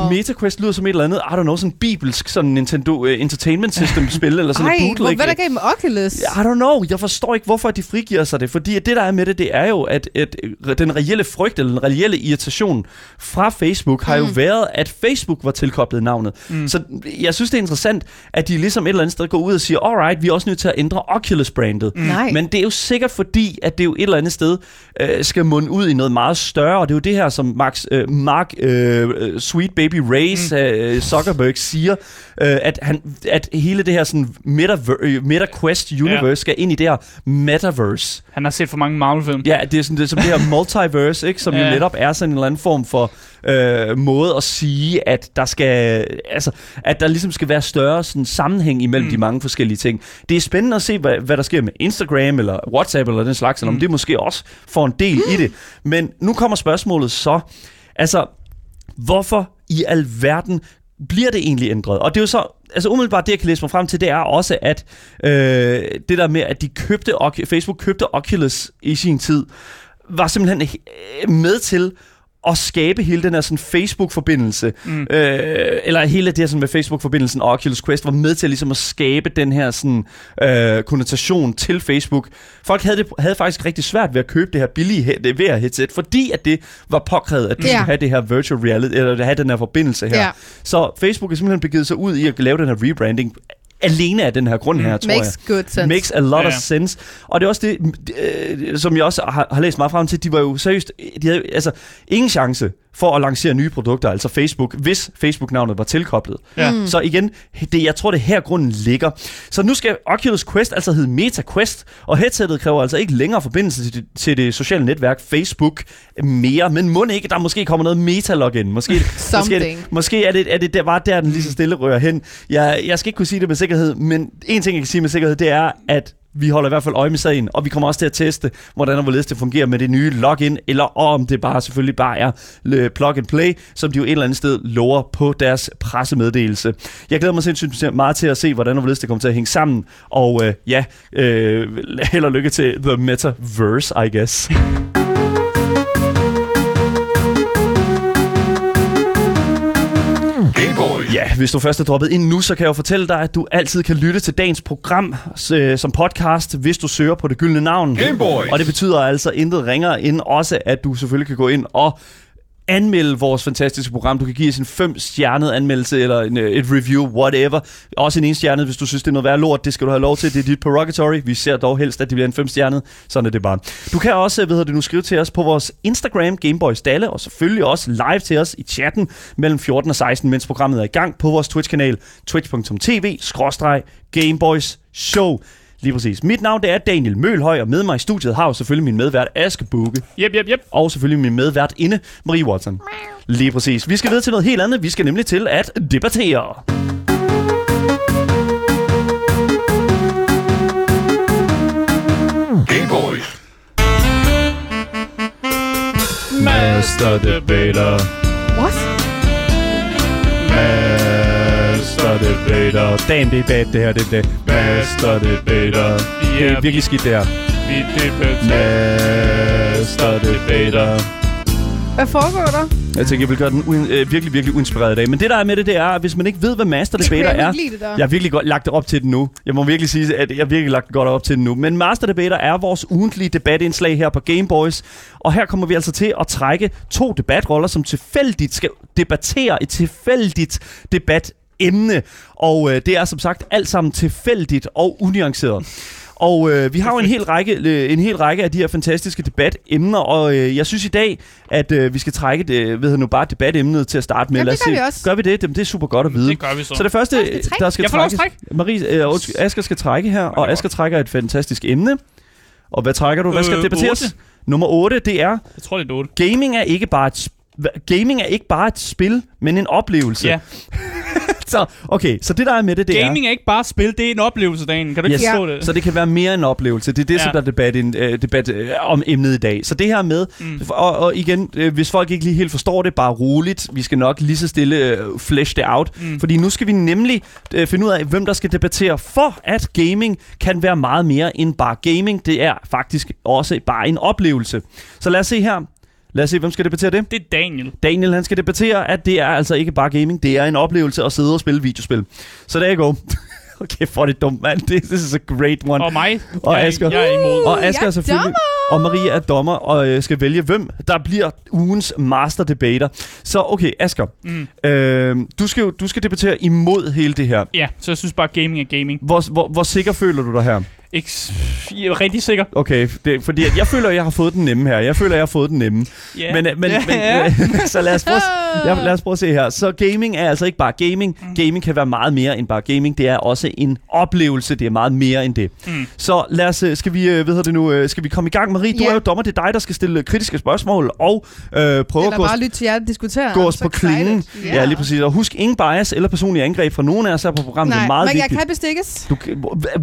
C: Uh,
A: MetaQuest lyder som et eller andet, I don't know, sådan bibelsk sådan Nintendo uh, Entertainment System spil, eller sådan
C: Ej,
A: et bootleg.
C: hvad er der galt med Oculus?
A: I don't know. Jeg forstår ikke, hvorfor de frigiver sig det. Fordi det, der er med det, det er jo, at, at den reelle frygt, eller den reelle irritation fra Facebook, har jo været, at Facebook var tilkoblet navnet. Mm. Så jeg synes, det er interessant, at de ligesom et eller andet sted går ud og siger, alright, vi er også nødt til at ændre Oculus-brandet.
C: Mm. Nej.
A: Men det er jo sikkert fordi, at det jo et eller andet sted øh, skal munde ud i noget meget større, og det er jo det her, som Max, øh, Mark øh, øh, Sweet Baby Race, mm. øh, Zuckerberg siger, øh, at, han, at hele det her sådan metaver- øh, MetaQuest universe ja. skal ind i det her metaverse.
B: Han har set for mange Marvel-film.
A: Ja, det er sådan det, er som det her multiverse, ikke, som. Ja. jo netop er sådan en eller anden form for øh, måde at sige, at der skal, altså, at der ligesom skal være større sådan, sammenhæng imellem mm. de mange forskellige ting. Det er spændende at se, hvad, hvad der sker med Instagram eller WhatsApp eller den slags, eller om
B: Mm.
A: det måske også får en del i det. Men nu kommer spørgsmålet så, altså, hvorfor i alverden bliver det egentlig ændret? Og det er jo så, altså umiddelbart det, jeg kan læse mig frem til, det er også, at øh, det der med, at de købte, Facebook købte Oculus i sin tid, var simpelthen med til at skabe hele den her sådan Facebook-forbindelse, mm. øh, eller hele det her sådan med Facebook-forbindelsen og Oculus Quest var med til ligesom at skabe den her sådan øh, konnotation til Facebook. Folk havde, det, havde faktisk rigtig svært ved at købe det her billige he- VR-headset, fordi at det var påkrævet, at du
C: Ja.
A: skulle have det her virtual reality, eller have den her forbindelse her.
C: Ja.
A: Så Facebook er simpelthen begivet sig ud i at lave den her rebranding alene af den her grund her, tror jeg.
C: Makes good sense.
A: Makes a lot
B: Ja.
A: of sense. Og det er også det, øh, som jeg også har, har læst meget frem til, de var jo seriøst, de havde altså ingen chance for at lancere nye produkter, altså Facebook, hvis Facebook-navnet var tilkoblet.
B: Ja.
C: Mm.
A: Så igen, det, jeg tror, det er her grunden ligger. Så nu skal Oculus Quest altså hedde Meta Quest, og headsettet kræver altså ikke længere forbindelse til, til det sociale netværk Facebook mere, men må ikke, der måske kommer noget meta-login. Måske, måske, er
C: Something.
A: det, måske er det, er det der, bare der, den lige så stille rører hen. Jeg, jeg skal ikke kunne sige det med sikkerhed, men en ting, jeg kan sige med sikkerhed, det er, at vi holder i hvert fald øje med sagen, og vi kommer også til at teste, hvordan og hvorledes det fungerer med det nye login, eller om det bare selvfølgelig bare er øh, plug and play, som de jo et eller andet sted lover på deres pressemeddelelse. Jeg glæder mig sindssygt meget til at se, hvordan og hvorledes det kommer til at hænge sammen, og øh, ja, øh, held og lykke til The Metaverse, I guess. Ja, hvis du først er droppet ind nu, så kan jeg jo fortælle dig, at du altid kan lytte til dagens program øh, som podcast, hvis du søger på det gyldne navn.
D: Gameboys.
A: Og det betyder altså intet ringere end også, at du selvfølgelig kan gå ind og anmelde vores fantastiske program. Du kan give os en fem stjernet anmeldelse eller en, øh, et review, whatever. Også en en stjernet, hvis du synes, det er noget værd lort. Det skal du have lov til. Det er dit prerogatory. Vi ser dog helst, at det bliver en fem stjernet. Sådan er det bare. Du kan også, øh, hvad hedder det nu, skrive til os på vores Instagram, Gameboys Dalle, og selvfølgelig også live til os i chatten mellem 14 og 16, mens programmet er i gang på vores Twitch-kanal, twitch.tv-gameboys show. Lige præcis. Mit navn det er Daniel Mølhøj, og med mig i studiet har jo selvfølgelig min medvært Aske Bukke
B: Jep, jep, jep.
A: og selvfølgelig min medvært inde, Marie Watson. Lige præcis. Vi skal videre til noget helt andet. Vi skal nemlig til at debattere.
D: Gameboys.
A: Master Debater.
C: What?
A: Master Debater. Damn, det er bad, det her. Det er det. Master Debater. Det er virkelig skidt, det her.
B: Vi debatterer.
A: Master Debater.
C: Hvad foregår der?
A: Jeg tænker, jeg vil gøre den uen, øh, virkelig, virkelig uinspireret i dag. Men det, der er med det, det er, at hvis man ikke ved, hvad Master Debater
C: Jeg
A: er...
C: det der.
A: Jeg har virkelig godt lagt det op til den nu. Jeg må virkelig sige, at jeg har virkelig lagt det godt op til den nu. Men Master Debater er vores ugentlige debatindslag her på Game Boys. Og her kommer vi altså til at trække to debatroller, som tilfældigt skal debattere et tilfældigt debatemne. Og øh, det er som sagt alt sammen tilfældigt og unuanceret. Og øh, vi har jo en hel, række, øh, en hel række af de her fantastiske debatemner, og øh, jeg synes i dag, at øh, vi skal trække det, ved jeg nu, bare debatemnet til at starte med.
C: Jamen, det gør vi også.
A: Gør vi det? Jamen, det er super godt at vide.
B: Det gør vi så.
A: Så det første,
C: Jeg skal trække.
A: der skal
B: Jeg
A: trækkes... Marie, øh, undskyld, Asger skal trække her, og Asger trækker et fantastisk emne. Og hvad trækker du? Hvad skal
B: Øh,
A: debatteres?
B: otte.
A: Nummer 8, det er,
B: Jeg tror, det er 8.
A: gaming er ikke bare et Gaming er ikke bare et spil, men en oplevelse.
B: Ja.
A: Så, okay, så det der er med det, det er...
B: Gaming er ikke bare et spil, det er en oplevelse, dagen. Kan du ikke
A: Yes.
B: forstå det?
A: Så det kan være mere en oplevelse. Det er det. Ja. som der er debat, en, øh, debat øh, om emnet i dag. Så det her med, mm. og, og igen, øh, hvis folk ikke lige helt forstår det, bare roligt. Vi skal nok lige så stille øh, flesh det out. Mm. Fordi nu skal vi nemlig øh, finde ud af, hvem der skal debattere for, at gaming kan være meget mere end bare gaming. Det er faktisk også bare en oplevelse. Så lad os se her. Lad os se, hvem skal debattere det?
B: Det er Daniel.
A: Daniel, han skal debattere, at det er altså ikke bare gaming, det er en oplevelse at sidde og spille videospil. Så der er go. Okay, for det dumt, mand. This, is a great one.
B: Og mig.
A: Og
B: jeg,
A: Asger.
B: jeg er imod.
A: Og Asger er selvfølgelig...
C: dommer!
A: Og Marie er dommer og øh, skal vælge, hvem der bliver ugens master debater. Så okay, Asger.
B: Mm.
A: Øh, du, skal, jo- du skal debattere imod hele det her.
B: Ja, så jeg synes bare, gaming er gaming.
A: Hvor, hvor, hvor sikker føler du dig her?
B: Ikke, jeg er rigtig sikker.
A: Okay, det, fordi at jeg føler, at jeg har fået den nemme her. Jeg føler, at jeg har fået den nemme.
B: Ja.
A: Men, men,
B: ja.
A: men så lad os, prøve, ja, lad os prøve at se her. Så gaming er altså ikke bare gaming.
B: Mm.
A: Gaming kan være meget mere end bare gaming. Det er også en oplevelse. Det er meget mere end det.
B: Mm.
A: Så lad os, øh, skal vi, øh, hvad hedder det nu, øh, skal vi komme i gang, Marie? Du
C: Ja.
A: er jo dommer. Det er dig, der skal stille kritiske spørgsmål og øh, prøve at
C: Eller
A: gå os,
C: bare lytte til jer diskutere.
A: gå os på klingen.
C: excited.
A: Ja. lige præcis. Og husk, ingen bias eller personlige angreb fra nogen af os her på programmet. det
C: Nej,
A: er meget
C: men jeg
A: vigtigt.
C: kan bestikkes.
A: Du,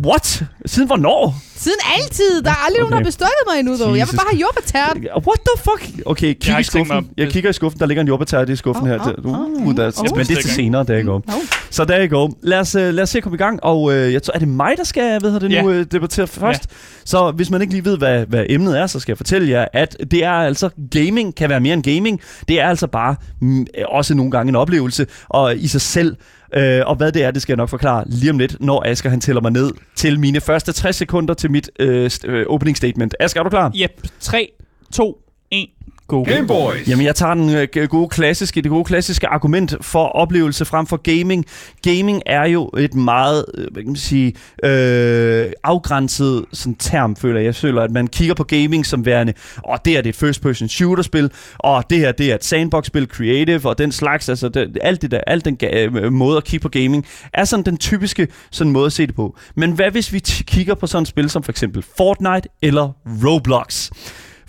A: what? Siden hvornår?
C: Siden altid. Der er aldrig nogen, der
A: Okay.
C: har bestykket mig endnu, dog. Jeg vil bare have jordbærtært.
A: What the fuck? Okay, kig i skuffen. Jeg kigger i skuffen. Der ligger en jordbærtær i skuffen
C: Åh,
A: her.
C: åh,
A: Uh,
C: åh,
A: uh, der,
C: åh.
A: men det er til senere, der går. Så der go. Lad os, uh, lad os se at komme i gang. Og uh, jeg tror, er det mig, der skal hvad hedder det nu, uh, debattere først? Så hvis man ikke lige ved, hvad, hvad emnet er, så skal jeg fortælle jer, at det er altså, gaming kan være mere end gaming. Det er altså bare mm, også nogle gange en oplevelse, og i sig selv. Øh, og hvad det er, det skal jeg nok forklare lige om lidt, når Asger han tæller mig ned til mine første 60 sekunder til mit øh, st- øh, opening statement. Asger, er du klar?
B: Yep. 3, 2, 1, go.
D: Game Boys.
A: Jamen, jeg tager den øh, gode klassiske, det gode klassiske argument for oplevelse frem for gaming. Gaming er jo et meget, øh, hvad kan man sige, øh, afgrænset sådan term, føler jeg. Jeg føler, at man kigger på gaming som værende, og det er det et first-person shooter-spil, og det her, det er et sandbox-spil, creative, og den slags, altså det, alt det der, alt den øh, måde at kigge på gaming, er sådan den typiske sådan måde at se det på. Men hvad hvis vi kigger på sådan et spil som for eksempel Fortnite eller Roblox?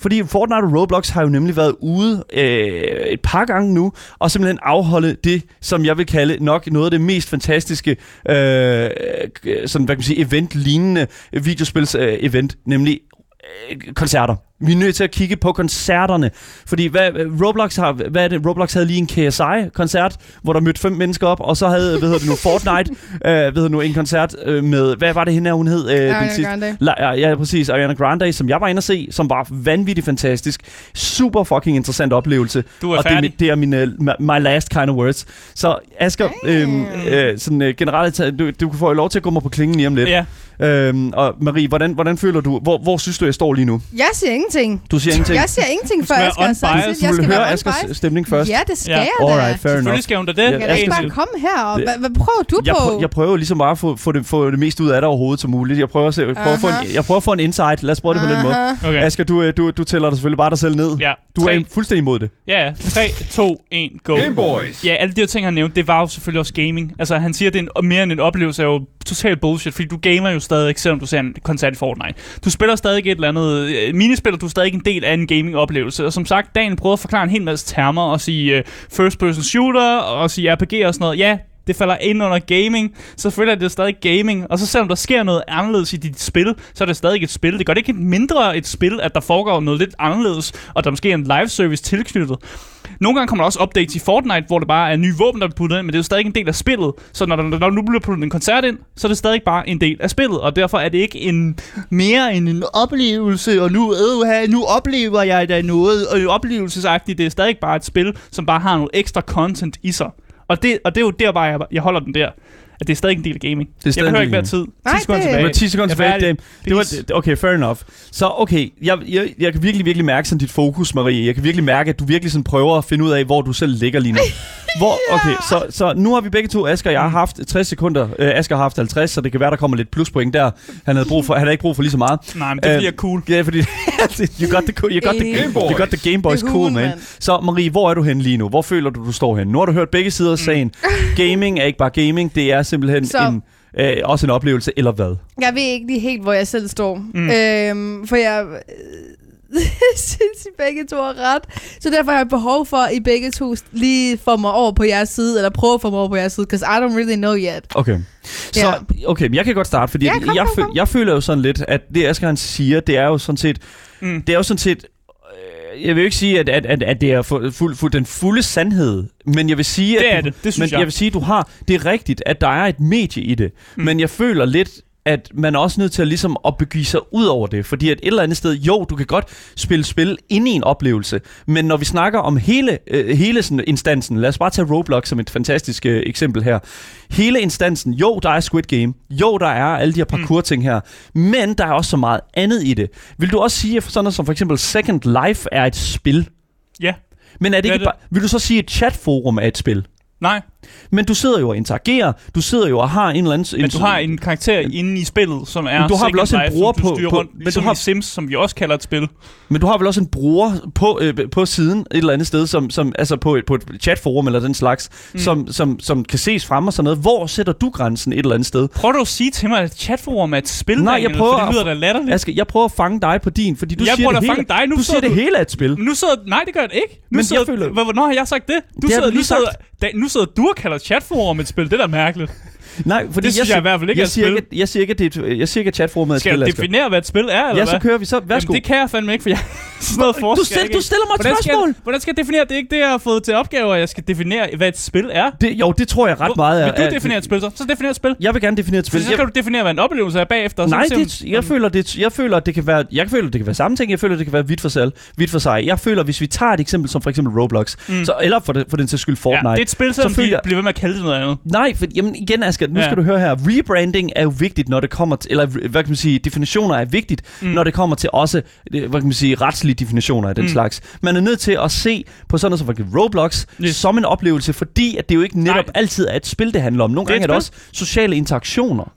A: Fordi Fortnite og Roblox har jo nemlig været ude øh, et par gange nu, og simpelthen afholde det, som jeg vil kalde nok noget af det mest fantastiske, øh, sådan, hvad kan man sige, event-lignende videospils-event, øh, nemlig øh, koncerter. Vi er nødt til at kigge på koncerterne, fordi hvad, Roblox har, hvad er det? Roblox havde lige en KSI-koncert, hvor der mødte fem mennesker op, og så havde, hvad hedder det nu, Fortnite, øh, hvad hedder det nu, en koncert øh, med, hvad var det hende, her, hun hed? Øh,
C: Ariana Grande.
A: La, ja, ja, præcis. Ariana Grande, som jeg var inde at se, som var vanvittigt fantastisk. Super fucking interessant oplevelse.
B: Du er
A: og det, er,
B: færdig.
A: mi- det er mine, my- my last kind of words. Så Asger, øhm, øh, sådan, øh, generelt, ta- du, du får jo lov til at gå mig på klingen lige om lidt.
B: Ja.
A: Øhm, og Marie, hvordan, hvordan føler du, hvor, hvor synes du, jeg står lige nu?
C: Jeg siger ingenting.
A: Du siger ingenting.
C: Jeg siger ingenting, før skal have sagt
A: du
C: Jeg skal
A: høre Askers stemning først.
C: Ja, det skal
B: Ja.
C: jeg da.
A: Alright, fair enough.
B: Selvfølgelig skal hun da det.
C: Jeg skal- bare komme her. Og,
A: Det-
C: hvad, hvad prøver du
A: Jeg,
C: på?
A: prøver, jeg prøver ligesom bare at få, få, det, få det mest ud af dig overhovedet som muligt. Jeg prøver at, se, jeg prøver at, få, en,
C: Aha.
A: jeg prøver at få en insight. Lad os prøve det på den måde.
C: Aha.
B: Okay.
A: Asger, du, øh, du, du tæller dig selvfølgelig bare dig selv ned.
B: Ja.
A: Du er fuldstændig imod det.
B: Ja, ja. 3, 2, 1, go.
D: Game Boys.
B: Ja, alle de her ting, han nævnte, det var jo selvfølgelig også gaming. Altså, han siger, at det er en, mere end en oplevelse, er jo totalt bullshit, fordi du gamer jo stadig, selvom du ser en koncert i Fortnite. Du spiller stadig et eller andet minispil, føler du stadig en del af en gaming-oplevelse. Og som sagt, Daniel prøvede at forklare en hel masse termer, og sige øh, first-person shooter, og sige RPG og sådan noget. Ja, det falder ind under gaming. så føler jeg, det stadig gaming. Og så selvom der sker noget anderledes i dit spil, så er det stadig et spil. Det gør det ikke mindre et spil, at der foregår noget lidt anderledes, og der måske er en live service tilknyttet. Nogle gange kommer der også updates i Fortnite, hvor det bare er nye våben, der bliver puttet ind, men det er jo stadig en del af spillet. Så når der, når der nu bliver puttet en koncert ind, så er det stadig bare en del af spillet, og derfor er det ikke en mere end en oplevelse, og nu, øh, nu oplever jeg da noget og oplevelsesagtigt. Det er stadig bare et spil, som bare har noget ekstra content i sig. Og det, og det er jo der bare, jeg, jeg holder den der. At det er stadig en del af gaming.
A: Det er
B: jeg
A: stadig
B: behøver ikke mere tid. 10
C: Nej,
B: sekunder
C: det-
B: tilbage.
A: Det var 10 sekunder
B: er
A: tilbage. Det, det var, okay, fair enough. Så okay, jeg, jeg, jeg kan virkelig, virkelig mærke sådan dit fokus, Marie. Jeg kan virkelig mærke, at du virkelig sådan prøver at finde ud af, hvor du selv ligger lige nu. Hvor, okay, så, så nu har vi begge to, Asger og jeg, har haft 60 sekunder. Øh, Asger har haft 50, så det kan være, der kommer lidt pluspoint der. Han havde, brug for, han havde ikke brug for lige så meget.
B: Nej, men det
A: Øh,
B: bliver cool.
A: Ja, fordi you got the, cool- you got the,
C: Game
A: you got the Game Boys
C: er
A: cool,
C: cool,
A: man.
C: mand.
A: Så Marie, hvor er du hen lige nu? Hvor føler du, du står hen? Nu har du hørt begge sider af sagen. Gaming er ikke bare gaming, det er simpelthen
C: Så-
A: en, øh, også en oplevelse, eller hvad?
C: Jeg ved ikke lige helt, hvor jeg selv står. Mm. Øhm, for jeg øh, synes, I begge to har ret. Så derfor har jeg behov for, at I begge to lige får mig over på jeres side, eller prøve at få mig over på jeres side, because I don't really know yet.
A: Okay. Så,
C: Ja.
A: okay, men jeg kan godt starte, fordi
C: Ja, kom,
A: jeg,
C: kom, kom.
A: jeg føler jo sådan lidt, at det Asger han siger, det er jo sådan set,
B: Mm.
A: det er jo sådan set, øh, jeg vil jo ikke sige, at, at, at, at det er fu- fuld, fuld, den fulde sandhed, men jeg vil sige,
B: Det
A: at
B: er
A: du,
B: det. Det synes
A: men
B: jeg.
A: jeg vil sige, at du har, det er rigtigt, at der er et medie i det, mm. men jeg føler lidt, at man er også nødt til at, ligesom at begive sig ud over det. Fordi at et eller andet sted, jo, du kan godt spille spil inde i en oplevelse, men når vi snakker om hele, øh, hele sådan instansen, lad os bare tage Roblox som et fantastisk øh, eksempel her. Hele instansen, jo, der er Squid Game, jo, der er alle de her parkour-ting her, men der er også så meget andet i det. Vil du også sige, at sådan noget som for eksempel Second Life er et spil?
B: Ja.
A: Men er det
B: Hvad
A: ikke
B: er det?
A: bare, vil du så sige, at chatforum er et spil?
B: Nej,
A: Men du sidder jo og interagerer, du sidder jo og har en eller anden...
B: men du har en karakter inde i spillet, som er
A: Men du har vel også en
B: Life,
A: bruger på-
B: rundt,
A: men du
B: ligesom
A: har-
B: Sims, som vi også kalder et spil.
A: Men du har vel også en bruger på, øh, på siden et eller andet sted, som, som, altså på et, på et chatforum eller den slags, mm. som, som, som kan ses frem og sådan noget. Hvor sætter du grænsen et eller andet sted?
B: Prøver du at sige til mig, at chatforum er et spil,
A: Nej, jeg prøver
B: det lyder
A: at-
B: da latterligt.
A: Asger, jeg prøver at fange dig på din, fordi du
B: Jeg
A: siger det hele.
B: fange dig. Nu
A: du siger det
B: du-
A: hele er et spil.
B: Nu sidder... Nej, det gør det ikke. Nu
A: Men
B: sidder,
A: jeg føler-
B: Hvor- Hvornår har jeg sagt det? Du
A: Det
B: sidder, nu, sidder, da, nu sidder du kalder chatforum et spil. Det er da mærkeligt.
A: Nej, fordi
B: Det synes jeg i hvert fald ikke
A: jeg
B: er
A: siger. Ikke, jeg siger ikke, at det er jeg siger ikke, at chatforummet er et
B: Skal
A: spil,
B: jeg
A: Asger.
B: definere, hvad et spil er, eller
A: Ja, så kører vi. Så værsgo.
B: Jamen, det kan jeg fandme ikke, for jeg... sådan noget forsker
A: du, stil,
B: jeg
A: du stiller mig et
B: Hvordan skal,
A: spørgsmål.
B: jeg, hvordan skal jeg definere? Det er ikke det, jeg har fået til opgave, at jeg skal definere, hvad et spil er.
A: Det, jo, det tror jeg ret meget.
B: Vil
A: er-
B: du definere et spil så? Så definere et spil.
A: Jeg vil gerne definere et
B: Så,
A: spil.
B: så
A: Jeg-
B: skal du definere, hvad en oplevelse er bagefter. så
A: Nej, det, jeg, føler, det, jeg føler, at det kan være, jeg føler, det kan være samme ting. Jeg føler, det kan være vidt for, sig, vidt for sig. Jeg føler, hvis vi tager et eksempel som for eksempel Roblox, mm. så, eller for, det, for den til skyld Fortnite.
B: Ja, det er et spil, som
A: så føler jeg-
B: bliver ved med at kalde det noget andet.
A: Nej, for jamen igen, Asger, nu
B: Ja.
A: skal du høre her. Rebranding er jo vigtigt, når det kommer til, eller hvad kan man sige, definitioner er vigtigt, mm. når det kommer til også, hvad kan man sige, retslige definitioner af den
B: Mm.
A: mm. slags. Man er nødt til at se på sådan noget som for eksempel Roblox
B: Yes.
A: som en oplevelse, fordi at det jo ikke netop
B: Nej.
A: Altid er et spil, det handler om. Nogle
B: Det er
A: gange er det også sociale interaktioner.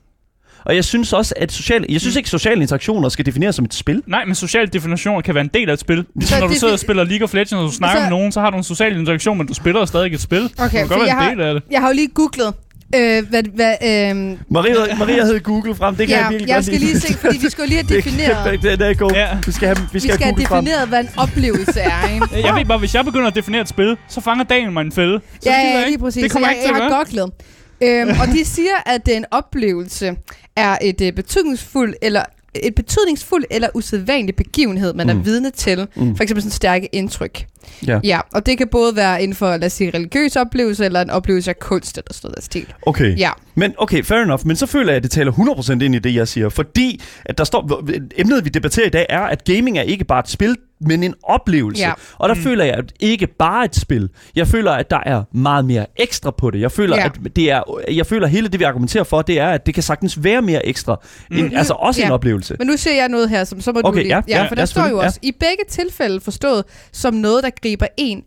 A: Og jeg synes også, at sociale, jeg synes ikke, sociale interaktioner skal defineres som et spil.
B: Nej, men sociale definitioner kan være en del af et spil. Ligesom
C: Så
B: når du sidder og spiller League of Legends, og du snakker
C: Så-
B: med nogen, så har du en social interaktion, men du spiller stadig et spil.
C: Okay,
B: det kan godt være en del af det.
C: Jeg har jo lige googlet, øh, hvad, hvad, øh,
A: Maria, Maria havde Google frem, det kan
C: ja,
A: jeg virkelig
C: jeg
A: godt
C: skal lige se, fordi vi skal lige have defineret,
A: det, det er god.
B: Ja.
A: Vi skal have, vi
C: vi
A: skal
C: skal
A: have
C: have
A: Google frem.
C: defineret, hvad en oplevelse er, ikke?
B: Jeg ved bare, hvis jeg begynder at definere et spil, så fanger dagen mig en fælde. Så
C: Ja,
B: det jeg
C: ja,
B: ikke.
C: lige præcis.
B: Det kommer
C: så
B: jeg
C: jeg,
B: ikke til
C: jeg
B: at
C: har. Øhm, og de siger, at en oplevelse er et øh, betydningsfuldt eller et betydningsfuldt eller usædvanlig begivenhed, man mm. er vidne til. Mm. For eksempel sådan stærke indtryk.
A: Ja.
C: ja. Og det kan både være inden for, lad os sige, religiøs oplevelse, eller en oplevelse af kunst eller sådan noget stil.
A: Okay.
C: Ja.
A: Men okay, fair enough. Men så føler jeg, at det taler 100% ind i det, jeg siger. Fordi at der står, emnet, vi debatterer i dag, er, at gaming er ikke bare et spil, men en oplevelse.
C: Ja.
A: Og der mm. føler jeg, at ikke bare et spil. Jeg føler, at der er meget mere ekstra på det. Jeg føler,
C: Ja.
A: at det er, jeg føler, hele det, vi argumenterer for, det er, at det kan sagtens være mere ekstra. Mm. End, altså også
C: Ja.
A: en oplevelse.
C: Men nu ser jeg noget her, som så må
A: Okay,
C: du lige...
A: ja, ja,
C: for
A: ja,
C: der står jo også, i begge tilfælde forstået som noget, der griber en,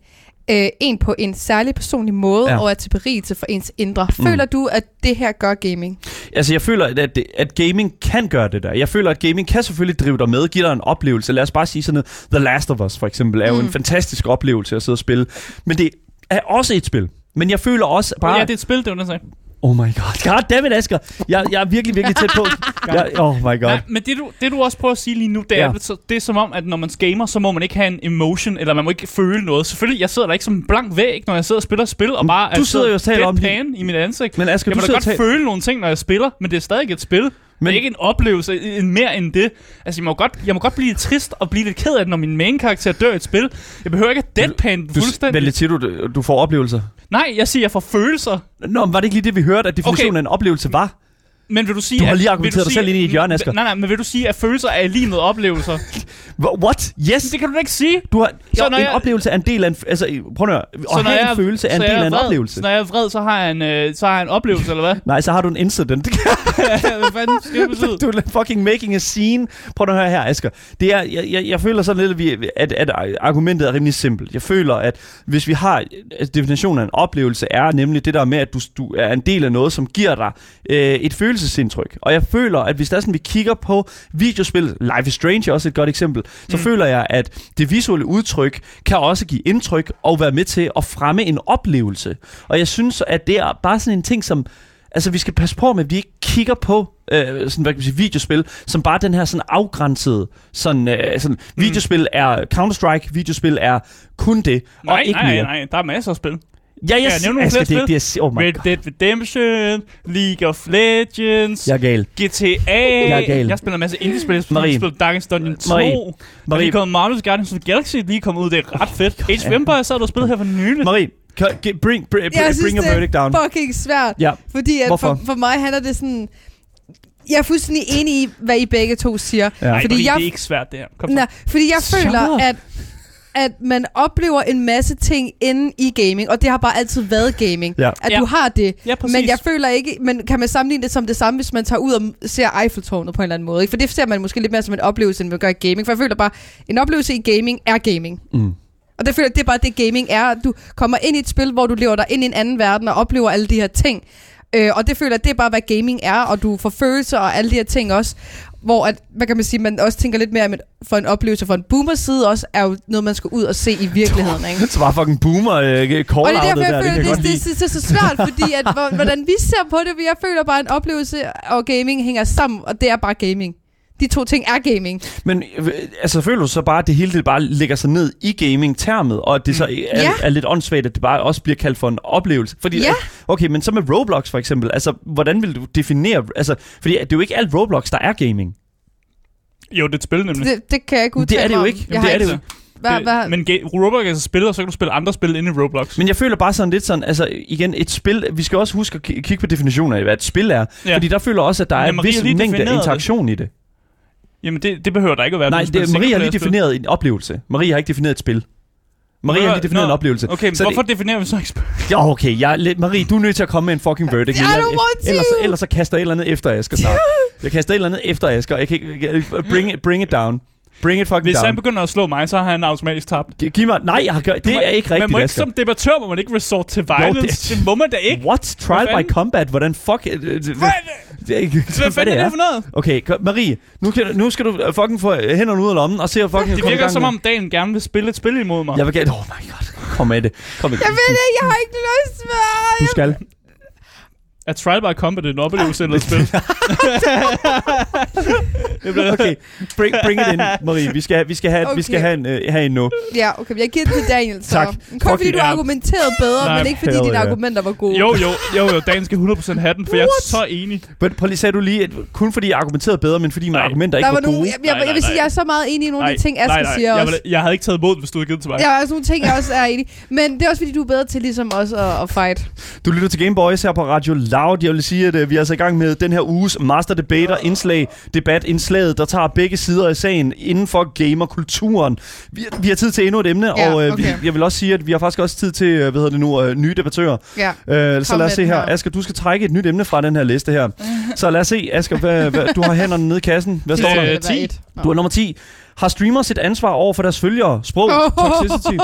C: øh, en på en særlig personlig måde,
A: Ja.
C: og er til berigelse for ens indre. Føler du, at det her gør gaming?
A: Altså, jeg føler, at, det, at gaming kan gøre det der. Jeg føler, at gaming kan selvfølgelig drive dig med, give dig en oplevelse. Lad os bare sige sådan noget. The Last of Us, for eksempel, er jo
C: Mm.
A: en fantastisk oplevelse at sidde og spille. Men det er også et spil. Men jeg føler også bare...
B: Ja, det er et spil, det var det.
A: Oh my god. God damn it, Asger. Jeg, jeg er virkelig, virkelig tæt på. jeg, oh my god.
B: Nej, men det du, det du også prøver at sige lige nu, det er,
A: Ja.
B: ja. så, det er som om, at når man gamer, så må man ikke have en emotion, eller man må ikke føle noget. Selvfølgelig, jeg sidder der ikke som en blank væg, når jeg sidder og spiller spil, og bare
A: du sidder jo og taler om
B: deadpan i mit ansigt.
A: Men Asger,
B: jeg
A: du
B: må da godt
A: og taler-
B: føle nogle ting, når jeg spiller, men det er stadig et spil. Men det er ikke en oplevelse en mere end det. Altså, jeg må, godt, jeg må godt blive trist og blive lidt ked af det, når min main karakter dør i et spil. Jeg behøver ikke at deadpan
A: Du,
B: fuldstændig.
A: lidt siger du, du får oplevelser.
B: Nej, jeg siger, jeg får følelser.
A: Nå, men var det ikke lige det, vi hørte, at definitionen
B: Okay.
A: af en oplevelse var?
B: Men vil du sige...
A: Du har lige argumenteret dig selv ind i et hjørne, Asger.
B: Nej, nej, men vil du sige, at følelser er lige med oplevelser?
A: Wh- What? Yes!
B: Det kan du da ikke sige.
A: Du har,
B: Så
A: en
B: jeg-
A: oplevelse er en del af en... Altså, prøv at høre. At have en følelse er en del
B: jeg
A: af en oplevelse.
B: Så når jeg er vred, så har jeg en, øh, så har jeg en oplevelse, eller hvad?
A: Nej, så har du en incident.
B: Hvad fanden skal det betyde?
A: du er fucking making a scene. Prøv at høre her, Asger. Det er, jeg, jeg, jeg føler sådan lidt, at, vi, at, at argumentet er rimelig simpelt. Jeg føler, at hvis vi har... Altså, definitionen af en oplevelse er nemlig det der med, at du, du er en del af noget, som giver dig øh, et følelsesindtryk. Og jeg føler, at hvis der er sådan, vi kigger på videospil, Life is Strange er også et godt eksempel, så
B: Mm.
A: føler jeg, at det visuelle udtryk kan også give indtryk og være med til at fremme en oplevelse. Og jeg synes, at det er bare sådan en ting, som Altså, vi skal passe på med, at vi ikke kigger på øh, sådan, hvad kan man sige, videospil, som bare den her sådan afgrænsede, sådan, øh, sådan
B: Mm.
A: videospil er Counter-Strike, videospil er kun det,
B: Nej,
A: og ikke
B: nej,
A: mere.
B: nej, der er masser af spil.
A: Ja, jeg,
B: jeg nævne nogle flere
A: det, det er, oh my
B: Red
A: God.
B: Dead Redemption, League of Legends,
A: Jeg er gal.
B: GTA.
A: Jeg er gal.
B: Jeg spiller en masse indie-spil. Jeg
A: Marie.
B: spiller Darkest Dungeon 2.
A: Marie.
B: Marie. Der er Marvel's Guardians of the Galaxy, lige kommet ud. Det er ret fedt. Age of Empires sad du og spillet her for nylig.
A: Marie, kan- get- bring, bring,
C: Jeg
A: bring,
C: synes,
A: bring a
C: det
A: verdict down.
C: er fucking svært.
A: Ja,
C: Fordi at
A: Hvorfor?
C: for, for mig handler det sådan... Jeg er fuldstændig enig i, hvad I begge to siger.
A: Ja.
B: Nej,
C: fordi
B: fordi
C: jeg-
B: det er ikke svært, det her. Kom så.
C: Nej, fordi jeg føler, at at man oplever en masse ting inde i gaming, og det har bare altid været gaming.
A: Ja.
C: At
B: Ja.
C: du har det.
B: Ja, præcis.
C: Men jeg føler ikke, men kan man sammenligne det som det samme, hvis man tager ud og ser Eiffeltårnet på en eller anden måde? Ikke? For det ser man måske lidt mere som en oplevelse, end man gør i gaming. For jeg føler bare, en oplevelse i gaming er gaming.
A: Mm.
C: Og det føler jeg, det er bare det gaming er. at Du kommer ind i et spil, hvor du lever dig ind i en anden verden og oplever alle de her ting. Øh, og det føler jeg, det er bare, hvad gaming er, og du får følelser og alle de her ting også. Hvor, at, hvad kan man sige, man også tænker lidt mere om, at for en oplevelse for en boomer side også, er jo noget, man skal ud og se i virkeligheden. Ikke?
A: Så var fucking boomer øh,
C: Og det er
A: call
C: derfor,
A: der,
C: jeg
A: det
C: føler, det, det,
A: lide.
C: det, det, er så svært, fordi at, hvor- hvordan vi ser på det, jeg føler bare, en oplevelse og gaming hænger sammen, og det er bare gaming. De to ting er gaming.
A: Men øh, altså, føler du så bare, at det hele det bare lægger sig ned i gaming-termet, og at det så er,
C: Ja.
A: er lidt åndssvagt, at det bare også bliver kaldt for en oplevelse? Fordi,
C: Ja.
A: Okay, men så med Roblox for eksempel, altså, hvordan vil du definere... Altså, fordi det er jo ikke alt Roblox, der er gaming.
B: Jo, det er et spil nemlig.
C: Det, det kan jeg ikke
A: Det
C: udtale
A: er det jo ikke.
C: Jeg
A: Det er det
C: ikke-
A: jo
C: Hvad,
B: Det-
C: hvad,
B: Men Roblox er så spil, og så kan du spille andre spil inde i Roblox.
A: Men jeg føler bare sådan lidt sådan, altså igen, et spil, vi skal også huske at ki- kigge på definitionen af, hvad et spil er.
B: Ja.
A: Fordi der føler også, at der er
B: Men
A: en vis mængde interaktion i det.
B: Jamen, det, det behøver der ikke at være.
A: Nej, det, Marie har lige defineret en oplevelse. Marie har ikke defineret et spil. Marie har lige defineret
B: Nå,
A: en oplevelse.
B: Okay, men
A: Så
B: hvorfor definerer vi så ikke spil?
A: Det, ja, okay, jeg, Marie, du er nødt til at komme med en fucking verdict. Jeg-
C: to.
A: ellers, ellers så kaster jeg et eller andet efter Asger snart. Jeg kaster et eller andet efter Asger. Jeg kan ikke, bring, it, bring it down. Bring it fucking
B: Hvis han
A: down.
B: begynder at slå mig, så har han automatisk tabt.
A: Gi- Giv mig... Nej, jeg har gjort, det er ikke
B: Man
A: rigtigt,
B: må ikke
A: Asger.
B: som debattør, må man ikke resort til violence.
A: det-
B: det, det må man da ikke.
A: What? Trial
B: Hvad
A: by combat? Hvordan fuck... øh, øh,
B: Hvad,
A: Det er ikke...
B: hvad fanden er det for noget?
A: Okay, Marie, nu, kan, nu skal du øh, fucking få øh, hænderne ud af lommen og se, at fucking
B: Det virker som om dagen gerne vil spille et spil imod mig.
A: Jeg vil gerne... Oh my god. Kom med det. Kom med det.
C: jeg ved det, jeg har ikke lyst med.
A: Du skal.
B: Er Trial by Combat en oplevelse eller et spil?
A: Okay, bring, bring it in, Marie. Vi skal, vi skal have, okay. vi skal have en, øh, have en nu.
C: Ja, okay, men jeg giver det til Daniel, så.
A: Tak.
C: Kun
A: Fuck
C: fordi du
B: ja.
C: argumenterede bedre,
B: Nej,
C: men ikke fordi dine
A: yeah.
C: argumenter var gode.
B: Jo, jo, jo, jo, dagen skal 100% have den, for jeg er så enig.
A: Men prøv lige, sagde du lige, at kun fordi jeg argumenterede bedre, men fordi mine
B: Nej.
A: argumenter ikke
C: var
A: var gode?
C: nogle, jeg, jeg,
B: Nej,
C: jeg vil
B: nej,
C: sige, jeg er så meget enig i nogle af de ting,
B: nej,
C: Asger
B: nej,
C: siger
B: jeg,
C: også.
B: jeg havde ikke taget imod, hvis du havde givet til mig.
C: Er også nogle ting, jeg også er enig. Men det er også fordi, du er bedre til ligesom også at, at fight.
A: Du lytter til Game Boys her på Radio Loud. Jeg vil sige, at øh, vi er altså i gang med den her uges Master Debater indslag, debatindslaget, der tager begge sider af sagen inden for gamerkulturen. Vi, vi har tid til endnu et emne,
C: Ja,
A: og øh,
C: okay.
A: vi, jeg vil også sige, at vi har faktisk også tid til, øh, hvad hedder det nu, øh, nye debattører.
C: Ja.
A: Øh, så
C: Kom
A: lad os se her.
C: her.
A: Asger, du skal trække et nyt emne fra den her liste her. Så lad os se, Asger, hvad, hvad, du har hænderne nede i kassen. Hvad står der?
C: Det var
B: 10.
C: et. Nå.
A: Du er nummer 10. Har streamers et ansvar over for deres følgere? Sprog, toxicity.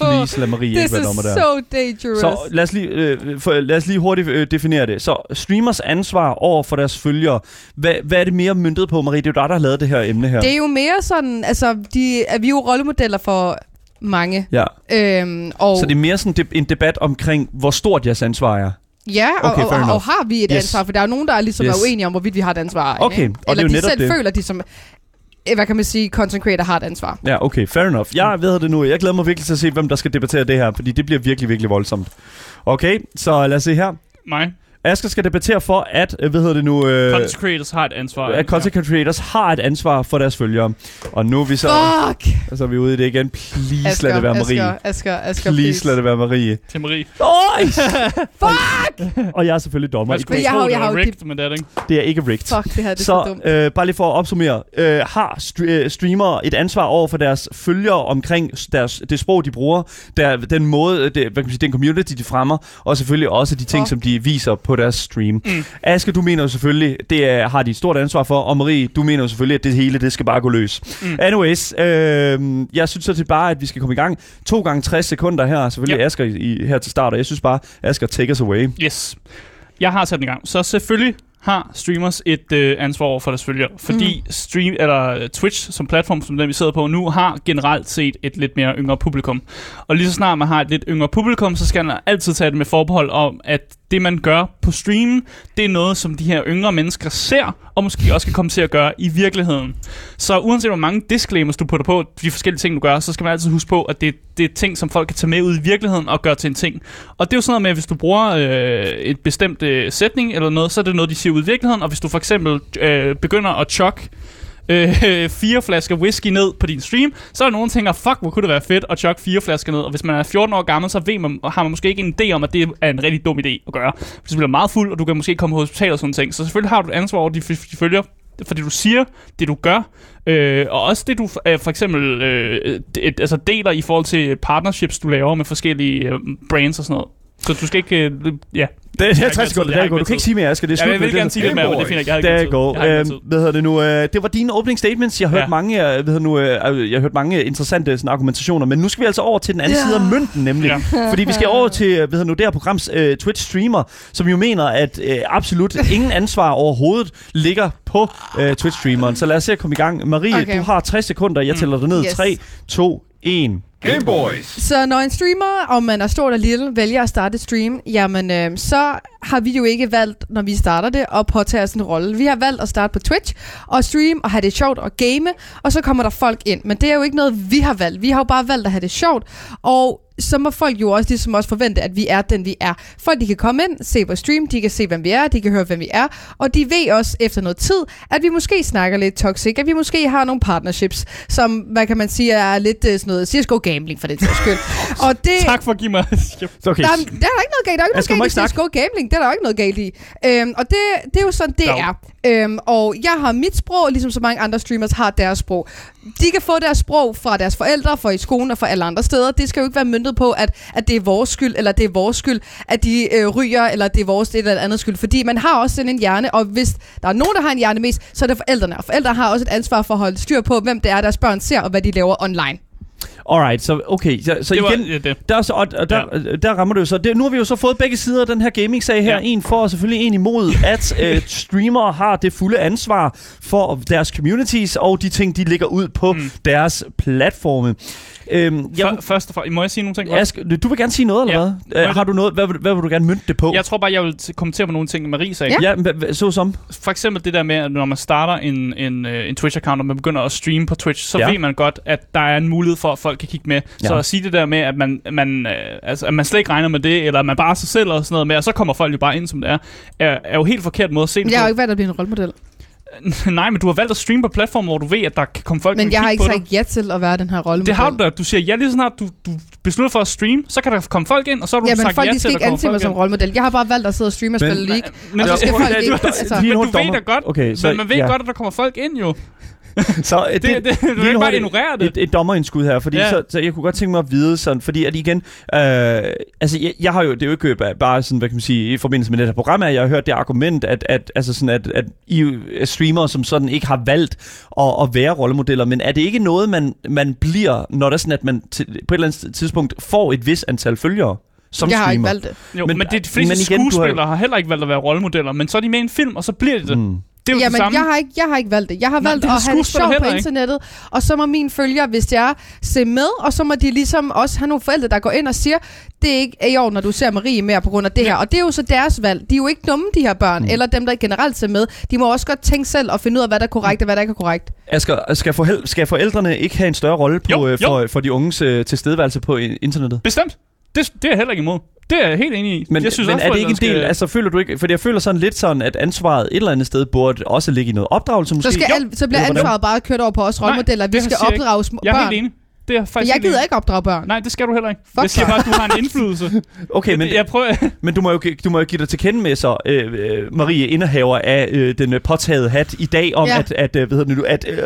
A: Please lad Marie ikke være
C: is
A: nummer der.
C: so dangerous.
A: Så lad os lige, øh, for, lad os lige hurtigt øh, definere det. Så streamers ansvar over for deres følgere. Hvad, hvad er det mere myndet på, Marie? Det er jo dig, der har lavet det her emne her.
C: Det er jo mere sådan, altså, de, at vi er jo rollemodeller for mange.
A: Ja.
C: Øhm, og
A: Så det er mere sådan de- en debat omkring, hvor stort jeres ansvar er.
C: Ja, og,
A: Okay,
C: og, og, og har vi et
A: Yes.
C: ansvar? For der er jo nogen, der er ligesom
A: Yes.
C: er uenige om, hvorvidt vi har et ansvar.
A: Okay,
C: ikke?
A: og det er
C: Eller de
A: netop
C: selv
A: det.
C: føler, de som, hvad kan man sige, content creator har et ansvar.
A: Ja, okay, fair enough. Jeg ved det nu. Jeg glæder mig virkelig til at se, hvem der skal debattere det her, fordi det bliver virkelig, virkelig voldsomt. Okay, så lad os se her.
B: Mig.
A: Asger skal debattere for, at, øh, hvad hedder det nu, øh,
B: Content creators har et ansvar.
A: at content creators har et ansvar for deres følgere. Og nu er vi så,
C: Fuck!
A: så er vi ude i det igen. Please lad det være Marie.
C: Asger, Asger, Asger,
A: Please lad det være Marie.
B: Til Marie.
A: Nice!
C: Fuck!
A: og jeg er selvfølgelig dommer. I
B: skulle
C: jeg har jeg har
B: rigged, men det er det ikke.
A: Det er ikke rigged.
C: Fuck, det her det er så,
A: Så
C: dumt.
A: øh, bare lige for at opsummere. Øh, har st- øh, streamere et ansvar over for deres følgere omkring deres, det sprog, de bruger, der, den måde, det, hvad kan man sige, den community, de fremmer, og selvfølgelig også de ting,
C: Fuck.
A: som de viser på deres stream.
B: Mm.
A: Aske, du mener jo selvfølgelig, det er, har de et stort ansvar for, og Marie, du mener jo selvfølgelig, at det hele, det skal bare gå løs.
B: Mm.
A: Anyways, øh, jeg synes så til bare, at vi skal komme i gang. To gange 60 sekunder her, selvfølgelig
B: Ja.
A: Asger i, i, her til start, og jeg synes bare, Asger, take us away.
B: Yes. Jeg har sat den i gang. Så selvfølgelig har streamers et øh, ansvar over for deres følgere. Fordi mm. stream, eller øh, Twitch som platform, som den vi sidder på nu, har generelt set et lidt mere yngre publikum. Og lige så snart man har et lidt yngre publikum, så skal man altid tage det med forbehold om, at det man gør på streamen, det er noget, som de her yngre mennesker ser, og måske også kan komme til at gøre i virkeligheden. Så uanset hvor mange disclaimers du putter på de forskellige ting, du gør, så skal man altid huske på, at det, det er ting, som folk kan tage med ud i virkeligheden og gøre til en ting. Og det er jo sådan noget med, at hvis du bruger øh, et bestemt øh, sætning eller noget, så er det noget, de siger ud i virkeligheden. Og hvis du for eksempel øh, begynder at chokke øh, fire flasker whisky ned på din stream, så er der nogen, der tænker, fuck, hvor kunne det være fedt at chokke fire flasker ned. Og hvis man er 14 år gammel, så ved man, har man måske ikke en idé om, at det er en rigtig dum idé at gøre. Hvis du bliver meget fuld, og du kan måske komme på hospital og sådan ting. Så selvfølgelig har du et ansvar over de, de følger, fordi du siger, det du gør, øh, og også det du øh, for eksempel øh, et, altså deler i forhold til partnerships, du laver med forskellige øh, brands og sådan noget. Så du skal ikke... Øh, ja.
A: Det er
B: ikke
A: 60
B: mere
A: sekunder,
B: har
A: er godt. Du kan ikke sige mere, Asger. Det er
B: Ja, jeg
A: med
B: vil gerne sige lidt mere, men det finder jeg. Jeg har ikke
A: går.
B: Tid.
A: Hvad hedder det nu? øh, Det var dine opening statements. Jeg har hørt
B: Ja.
A: mange, øh, hvad hedder nu, øh, jeg har hørt mange interessante sådan, argumentationer, men nu skal vi altså over til den anden
C: Ja.
A: side af mønten, nemlig.
B: Ja.
A: Fordi vi skal over til, øh, hvad hedder nu, det her programs øh, Twitch-streamer, som jo mener, at øh, absolut ingen ansvar overhovedet ligger på øh, Twitch-streameren. Så lad os se at komme i gang. Marie,
C: Okay.
A: du har 60 sekunder. Jeg tæller dig ned.
C: Yes.
A: 3, 2, 1.
D: Gameboys.
C: Så når en streamer, om man er stor eller lille, vælger at starte et stream, jamen øh, så har vi jo ikke valgt, når vi starter det, at påtage os en rolle. Vi har valgt at starte på Twitch og streame og have det sjovt og game, og så kommer der folk ind. Men det er jo ikke noget, vi har valgt. Vi har jo bare valgt at have det sjovt, og så må folk jo også ligesom også forvente, at vi er den, vi er. Folk, de kan komme ind, se vores stream, de kan se, hvem vi er, de kan høre, hvem vi er, og de ved også efter noget tid, at vi måske snakker lidt toxic, at vi måske har nogle partnerships, som, hvad kan man sige, er lidt øh, sådan noget CSGO gambling for det til skyld. og det,
B: Tak for at give mig...
A: Okay.
C: der, er, der er ikke noget galt. Der er ikke noget galt i? CSGO Gambling. Det er der ikke noget galt i. Øhm, og det, det er jo sådan, det
B: Jo.
C: er. Øhm, og jeg har mit sprog, ligesom så mange andre streamers har deres sprog. De kan få deres sprog fra deres forældre, fra i skolen og fra alle andre steder. Det skal jo ikke være myndet på, at, at det er vores skyld, eller det er vores skyld, at de øh, ryger, eller det er vores det eller andet skyld. Fordi man har også sådan en hjerne, og hvis der er nogen, der har en hjerne mest, så er det forældrene. Og forældre har også et ansvar for at holde styr på, hvem det er, deres børn ser, og hvad de laver online.
A: Alright, så okay. Så, så
B: Det var
A: igen,
B: ja, det.
A: Der, er så, og, og der, ja. der rammer det jo så. Det, nu har vi jo så fået begge sider af den her gaming-sag her.
B: Ja.
A: En for og selvfølgelig en imod, at øh, streamere har det fulde ansvar for deres communities og de ting, de lægger ud på mm. Deres platforme. Øhm, jeg,
B: For, først og fremmest, må jeg sige nogle ting?
A: Ask, du vil gerne sige noget, eller
B: Ja.
A: hvad? Øh, har du noget? Hvad, vil- hvad vil du gerne mynte det på?
B: Jeg tror bare, jeg vil kommentere på nogle ting, Marie sagde.
C: Ja.
A: Ja, så som.
B: For eksempel det der med, at når man starter en, en, øh, en Twitch-account, og man begynder at streame på Twitch, så
A: ja.
B: ved man godt, at der er en mulighed for, at folk kan kigge med. Ja. Så
A: Ja.
B: at sige det der med, at man, man, øh, altså, at man slet ikke regner med det, eller at man bare er sig selv og sådan noget med, og så kommer folk jo bare ind, som det er, er, er jo helt forkert måde at se det
C: Jeg har jo ikke valgt at blive en rollemodel.
B: Nej, men du har valgt at streame på platform, hvor du ved, at der kan komme folk
C: Men jeg har ikke sagt ja til at være den her rollemodel.
B: Det har du da. Du siger ja lige så snart du, du beslutter for at streame, så kan der komme folk ind, og så har du
C: Ja, men
B: sagt
C: folk
B: ja til, at
C: ikke
B: der kommer
C: anse mig
B: folk
C: som
B: ind.
C: rollemodel. Jeg har bare valgt at sidde og streame og
A: Men-
C: spille League.
B: Men,
C: Og så skal
B: det-
C: folk ikke- altså-
B: men du ved da godt,
A: Okay, så,
B: men man ved
A: ja.
B: godt, at der kommer folk ind jo.
A: Så øh,
B: Det, det, det, du kan
A: lige
B: ikke bare ignorere det.
A: Et, et dommerindskud her, fordi ja. Så, så jeg kunne godt tænke mig at vide sådan, fordi at igen, øh, altså jeg, jeg har jo, det er jo ikke bare- bare sådan, hvad kan man sige, i forbindelse med det her program, at jeg har hørt det argument, at, at, altså sådan, at, at I er streamere, som sådan ikke har valgt at, at være rollemodeller, men er det ikke noget, man, man bliver, når det er sådan, at man til, på et eller andet tidspunkt får et vis antal følgere? Som
C: Jeg har ikke
A: streamer?
C: valgt det.
B: Jo,
A: Men-
B: men, det, de fleste
A: men igen, du har-
B: skuespillere har heller ikke valgt at være rollemodeller, men så er de med i en film, og så bliver de det.
A: Mm.
B: Det er jo
C: Jamen,
B: det samme.
C: jeg har, ikke, jeg har ikke valgt det. Jeg har
B: Nej,
C: valgt at have det sjovt på
B: ikke.
C: internettet, og så må mine følgere, hvis det er, se med, og så må de ligesom også have nogle forældre, der går ind og siger, det er ikke i år, når du ser Marie mere på grund af det
B: Ja.
C: her. Og det er jo så deres valg. De er jo ikke dumme, de her børn,
A: Mm.
C: eller dem, der generelt ser med. De må også godt tænke selv og finde ud af, hvad der er korrekt og hvad der ikke er korrekt.
A: Asger, skal, forhel- skal forældrene ikke have en større rolle på,
B: Jo,
A: øh,
B: jo.
A: for, for de unges øh, tilstedeværelse på internettet?
B: Bestemt. Det, det er jeg heller ikke imod. Det er jeg helt enig i.
A: Men,
B: jeg synes
A: men
B: også,
A: er det ikke en del, altså føler du ikke, for jeg føler sådan lidt sådan, at ansvaret et eller andet sted burde også ligge i noget opdragelse måske?
C: Så, skal
B: Jo.
C: al, så bliver ansvaret bare kørt over på os rollemodeller. Vi skal opdrage små
B: Jeg er
C: børn.
B: helt enig. Det er
C: For
B: faktisk
C: jeg gider ikke opdrage børn.
B: Nej, det skal du heller ikke.
C: Fuck
B: jeg siger bare, at du har en indflydelse.
A: Okay, men,
B: jeg prøver...
A: men du, må jo, du må jo give dig til kende med så, øh, øh, Marie, indehaver af øh, den påtagede hat i dag, om
C: Ja.
A: at, at, øh, hvad hedder det nu, at øh,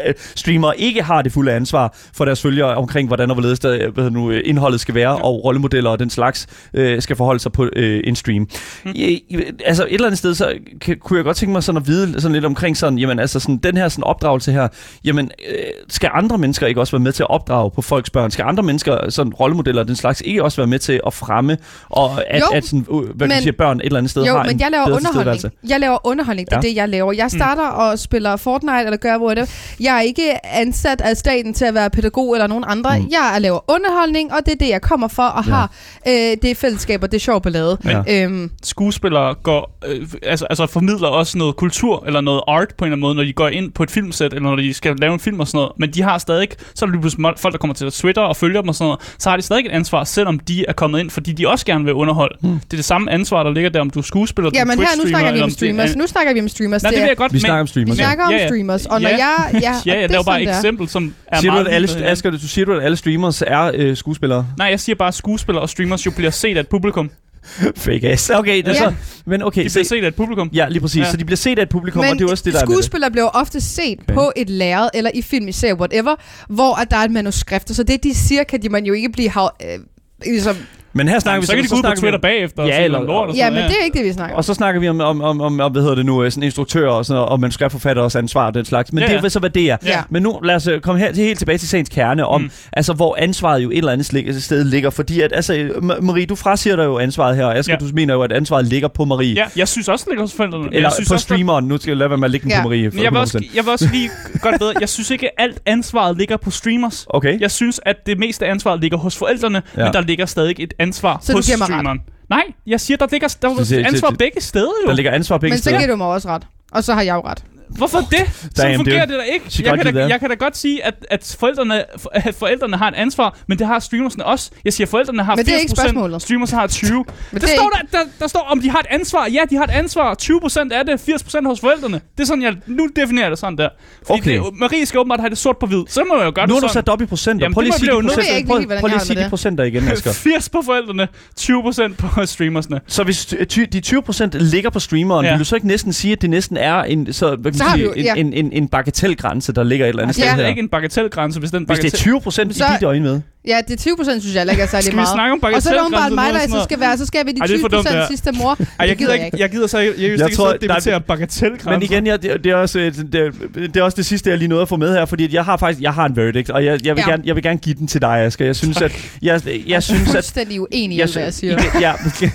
A: at streamere ikke har det fulde ansvar for deres følgere omkring, hvordan og hvorledes der, øh, hvad nu, indholdet skal være, og rollemodeller og den slags øh, skal forholde sig på øh, en stream.
B: Mm.
A: I, i- altså et eller andet sted, så kan, kunne jeg godt tænke mig sådan at vide sådan lidt omkring sådan, jamen altså sådan, den her sådan opdragelse her, jamen øh, skal andre mennesker ikke også være med til at opdrage på folks børn? Skal andre mennesker, sådan rollemodeller og den slags, ikke også være med til at fremme, og at,
C: Jo,
A: at sådan, øh, hvad kan
C: men-
A: sige, at børn et eller andet sted
C: Jo,
A: har
C: men
A: en
C: jeg laver
A: bedre
C: underholdning. Jeg laver underholdning, det er
A: Ja.
C: det, jeg laver. Jeg starter og spiller Fortnite eller gør whatever. Jeg er ikke ansat af staten til at være pædagog eller nogen andre.
A: Mm.
C: Mm. Jeg laver underholdning, og det er det, jeg kommer for og
A: Ja.
C: har. Øh, det er fællesskaber, det er sjovt ballade.
A: Ja.
C: Øhm,
B: skuespillere går, øh, altså, altså formidler også noget kultur eller noget art på en eller anden måde, når de går ind på et filmsæt, eller når de skal lave en film og sådan noget. Men de har stadig, så er lige pludselig folk, der kommer til at Twitter og følger dem og sådan noget, så har de stadig et ansvar, selvom de er kommet ind, fordi de også gerne vil underholde. Mm. Det er det samme ansvar, der ligger der, om du er skuespiller,
C: ja,
B: du
C: men her nu snakker vi
B: eller
C: om
B: det er-
C: streamers. Nu snakker vi om streamers.
B: Nej, det
C: er-
B: vil jeg godt,
A: Vi snakker om
C: vi
A: streamers. ja.
C: snakker om streamers, og når
B: Ja.
C: jeg... Ja,
B: ja, jeg
C: det er
B: laver bare et
C: det
B: eksempel, som er
A: Siger du,
B: meget
A: at alle. Asger, du siger du, at alle streamers er øh, skuespillere?
B: Nej, jeg siger bare, at skuespillere og streamers jo bliver set af et publikum.
A: Fake ass. Okay, det er
C: Ja.
A: så... Men okay,
B: De bliver set af et publikum.
A: ja, lige præcis.
B: Ja.
A: Så de bliver set af et publikum, og
C: Men
A: det er også det, der er med det.
C: skuespillere bliver ofte set
A: Okay.
C: på et lærred, eller i film, i serie, whatever, hvor at der er et manuskript, og så det, de siger, kan de man jo ikke blive... hav- Øh, ligesom,
A: Men her snakker
B: Jamen,
A: vi
B: så kan de gå ud på
A: snakker vi
B: Twitter
A: om-
B: bagefter og
A: Ja,
B: sige
A: eller-
B: noget lort og
C: ja, men det er ikke det, vi snakker om.
A: Og så snakker vi om, om, om, om, om hvad hedder det nu, øh, sådan instruktører og, sådan, og manuskriptforfatteres ansvar og den slags. Men
B: Ja,
A: det er så, hvad det er.
C: Ja.
A: Men nu lad os øh, komme her til, helt tilbage til sagens kerne om, mm. Altså hvor ansvaret jo et eller andet sted ligger. Fordi at, altså, Ma- Marie, du frasiger dig jo ansvaret her, og Asger, ja. Du mener jo, at ansvaret ligger på Marie.
B: Ja, jeg synes også, det ligger hos forældrene.
A: Eller
B: jeg synes
A: på
B: også,
A: streameren. Nu skal jeg lade være med at lægge den
C: Ja.
A: på Marie.
B: Men jeg vil, også,
A: 100%.
B: jeg vil også lige godt bedre. Jeg synes ikke, at alt ansvaret ligger på streamers.
A: Okay.
B: Jeg synes, at det meste af ansvaret ligger hos forældrene, men der ligger stadig et ansvar
C: Så du
B: hos
C: giver mig ret?
B: streameren. Nej, jeg siger, der ligger der er ansvar begge steder jo.
A: Der ligger ansvar begge
C: Men så
A: steder.
C: giver du mig også ret. Og så har jeg jo ret.
B: Hvorfor det? Så
A: Damn,
B: fungerer
A: dude.
B: det da ikke. Jeg kan, da, jeg kan da godt sige, at, at, forældrene, at forældrene har et ansvar, men det har streamersne også. Jeg siger, at forældrene har
C: Men det er ikke
B: 80%,
C: spørgsmålet.
B: streamers har 20.
C: Men
B: der,
C: det
B: står der, der, der står, om de har et ansvar. Ja, de har et ansvar. 20% af det, 80% hos forældrene. Det er sådan, jeg nu definerer det sådan der. Fordi
A: Okay.
B: det, Marie skal åbenbart have det sort på hvid. Så må jeg jo gøre
A: Nu har
B: det
A: du
B: sådan.
A: sat op i procenter.
B: Jamen,
A: Prøv lige
B: det
A: at sige de
C: nu. Nu
A: procenter.
C: ikke
A: Prøv,
C: lige, hvordan
A: prøv lige
C: har
A: sige
C: det
A: de procenter igen, Asger.
B: 80 på forældrene, 20% på streamersne.
A: Så hvis ty- de 20% ligger på streameren, ja.
B: Ja.
A: vil du så ikke næsten sige, at det næsten er en, så, hvad kan
C: Så har vi jo-
A: en,
C: ja.
A: en, en, en bagatelgrænse, der ligger et eller andet
B: Det
A: sted
B: er
A: her?
B: ikke en bagatelgrænse, hvis den
A: Hvis det
B: bagatel...
A: er 20% i
C: Så-
A: dit øjne med.
C: Ja, det er 20 procent, synes jeg heller ikke er særlig
B: Skal vi
C: meget.
B: snakke om
C: Og så er det åbenbart
B: bagatelgrænse?
C: mig, der så skal være, så skal vi de
B: Ej, det er
C: 20
B: for dumt, det
C: procent sidste mor.
B: Ej, jeg
C: Det
B: gider
C: jeg
B: ikke, jeg gider så jeg, jeg, jeg,
A: Jeg
B: jeg
A: tror, er-
B: debattere bagatelgrænser.
A: Men igen, jeg, det, det, er også, øh, det, det er også det sidste, jeg lige nåede at få med her, fordi at jeg har faktisk jeg har en verdict, og jeg, jeg, vil,
C: Ja.
A: gerne, jeg vil gerne give den til dig, Asger. Jeg synes, at... Jeg, jeg synes, at
C: fuldstændig uenig i, hvad jeg siger.
A: Ja,
C: Jeg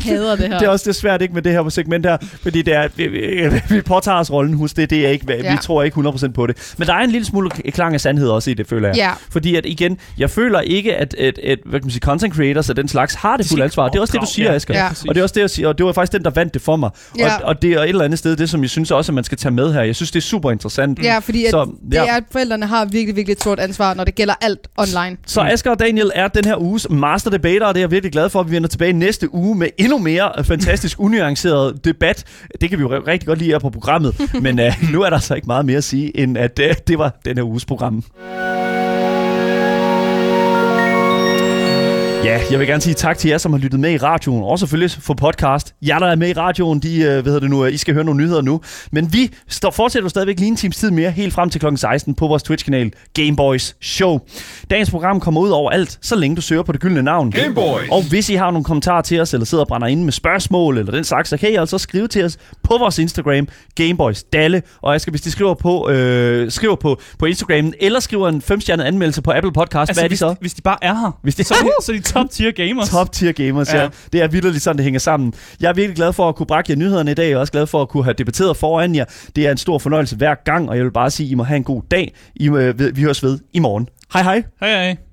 C: hader det her.
A: det er også det svært ikke med det her segment her, fordi det er, vi, vi, vi påtager os rollen hos det, det er ikke, vi
C: Ja.
A: tror ikke 100% på det. Men der er en lille smule klang af sandhed også i det, føler jeg.
C: Ja.
A: Fordi at igen, jeg føler ikke, at, at, at hvad kan man sige, content creators og den slags har det
B: De
A: fulde ansvar. Det er også det, du siger,
B: Ja,
A: Asger.
C: ja.
A: Og det er også det, jeg siger, og det var faktisk den, der vandt det for mig.
C: Ja.
A: Og, og det er et eller andet sted, det som jeg synes også, at man skal tage med her. Jeg synes, det er super interessant.
C: Ja, fordi at
A: Så,
C: det
A: ja.
C: er, at forældrene har virkelig, virkelig et stort ansvar, når det gælder alt online.
A: Så Asger og Daniel er den her uges master debater, og det er jeg virkelig glad for, at vi vender tilbage næste uge med endnu mere fantastisk unuanceret debat. Det kan vi jo rigtig godt lide her på programmet, men uh, nu er der så ikke meget mere at sige, end at uh, det var den her uges program. Ja, jeg vil gerne sige tak til jer, som har lyttet med i radioen, og selvfølgelig for podcast. Jeg, der er med i radioen, de, øh, hvad hedder det nu, øh, I skal høre nogle nyheder nu. Men vi står, fortsætter jo stadigvæk lige en times tid mere, helt frem til kl. 16 på vores Twitch-kanal Gameboys Show. Dagens program kommer ud over alt, så længe du søger på det gyldne navn.
D: Gameboys.
A: Og hvis I har nogle kommentarer til os, eller sidder og brænder inde med spørgsmål, eller den slags, så kan I altså skrive til os på vores Instagram, Gameboys Dalle. Og jeg skal, hvis de skriver på, øh, skriver på, på Instagram, eller skriver en 5-stjernet anmeldelse på Apple Podcast, altså, hvad er de
B: hvis,
A: så?
B: hvis de bare er her,
A: Hvis de-
B: så, er de, så er de top tier gamers.
A: Top tier gamers, ja.
B: ja.
A: Det er vildt sådan, det hænger sammen. Jeg er virkelig glad for at kunne brække jer nyhederne i dag, og jeg er også glad for at kunne have debatteret foran jer. Det er en stor fornøjelse hver gang, og jeg vil bare sige, at I må have en god dag. I må, vi høres ved i morgen. Hej hej.
B: Hej hej.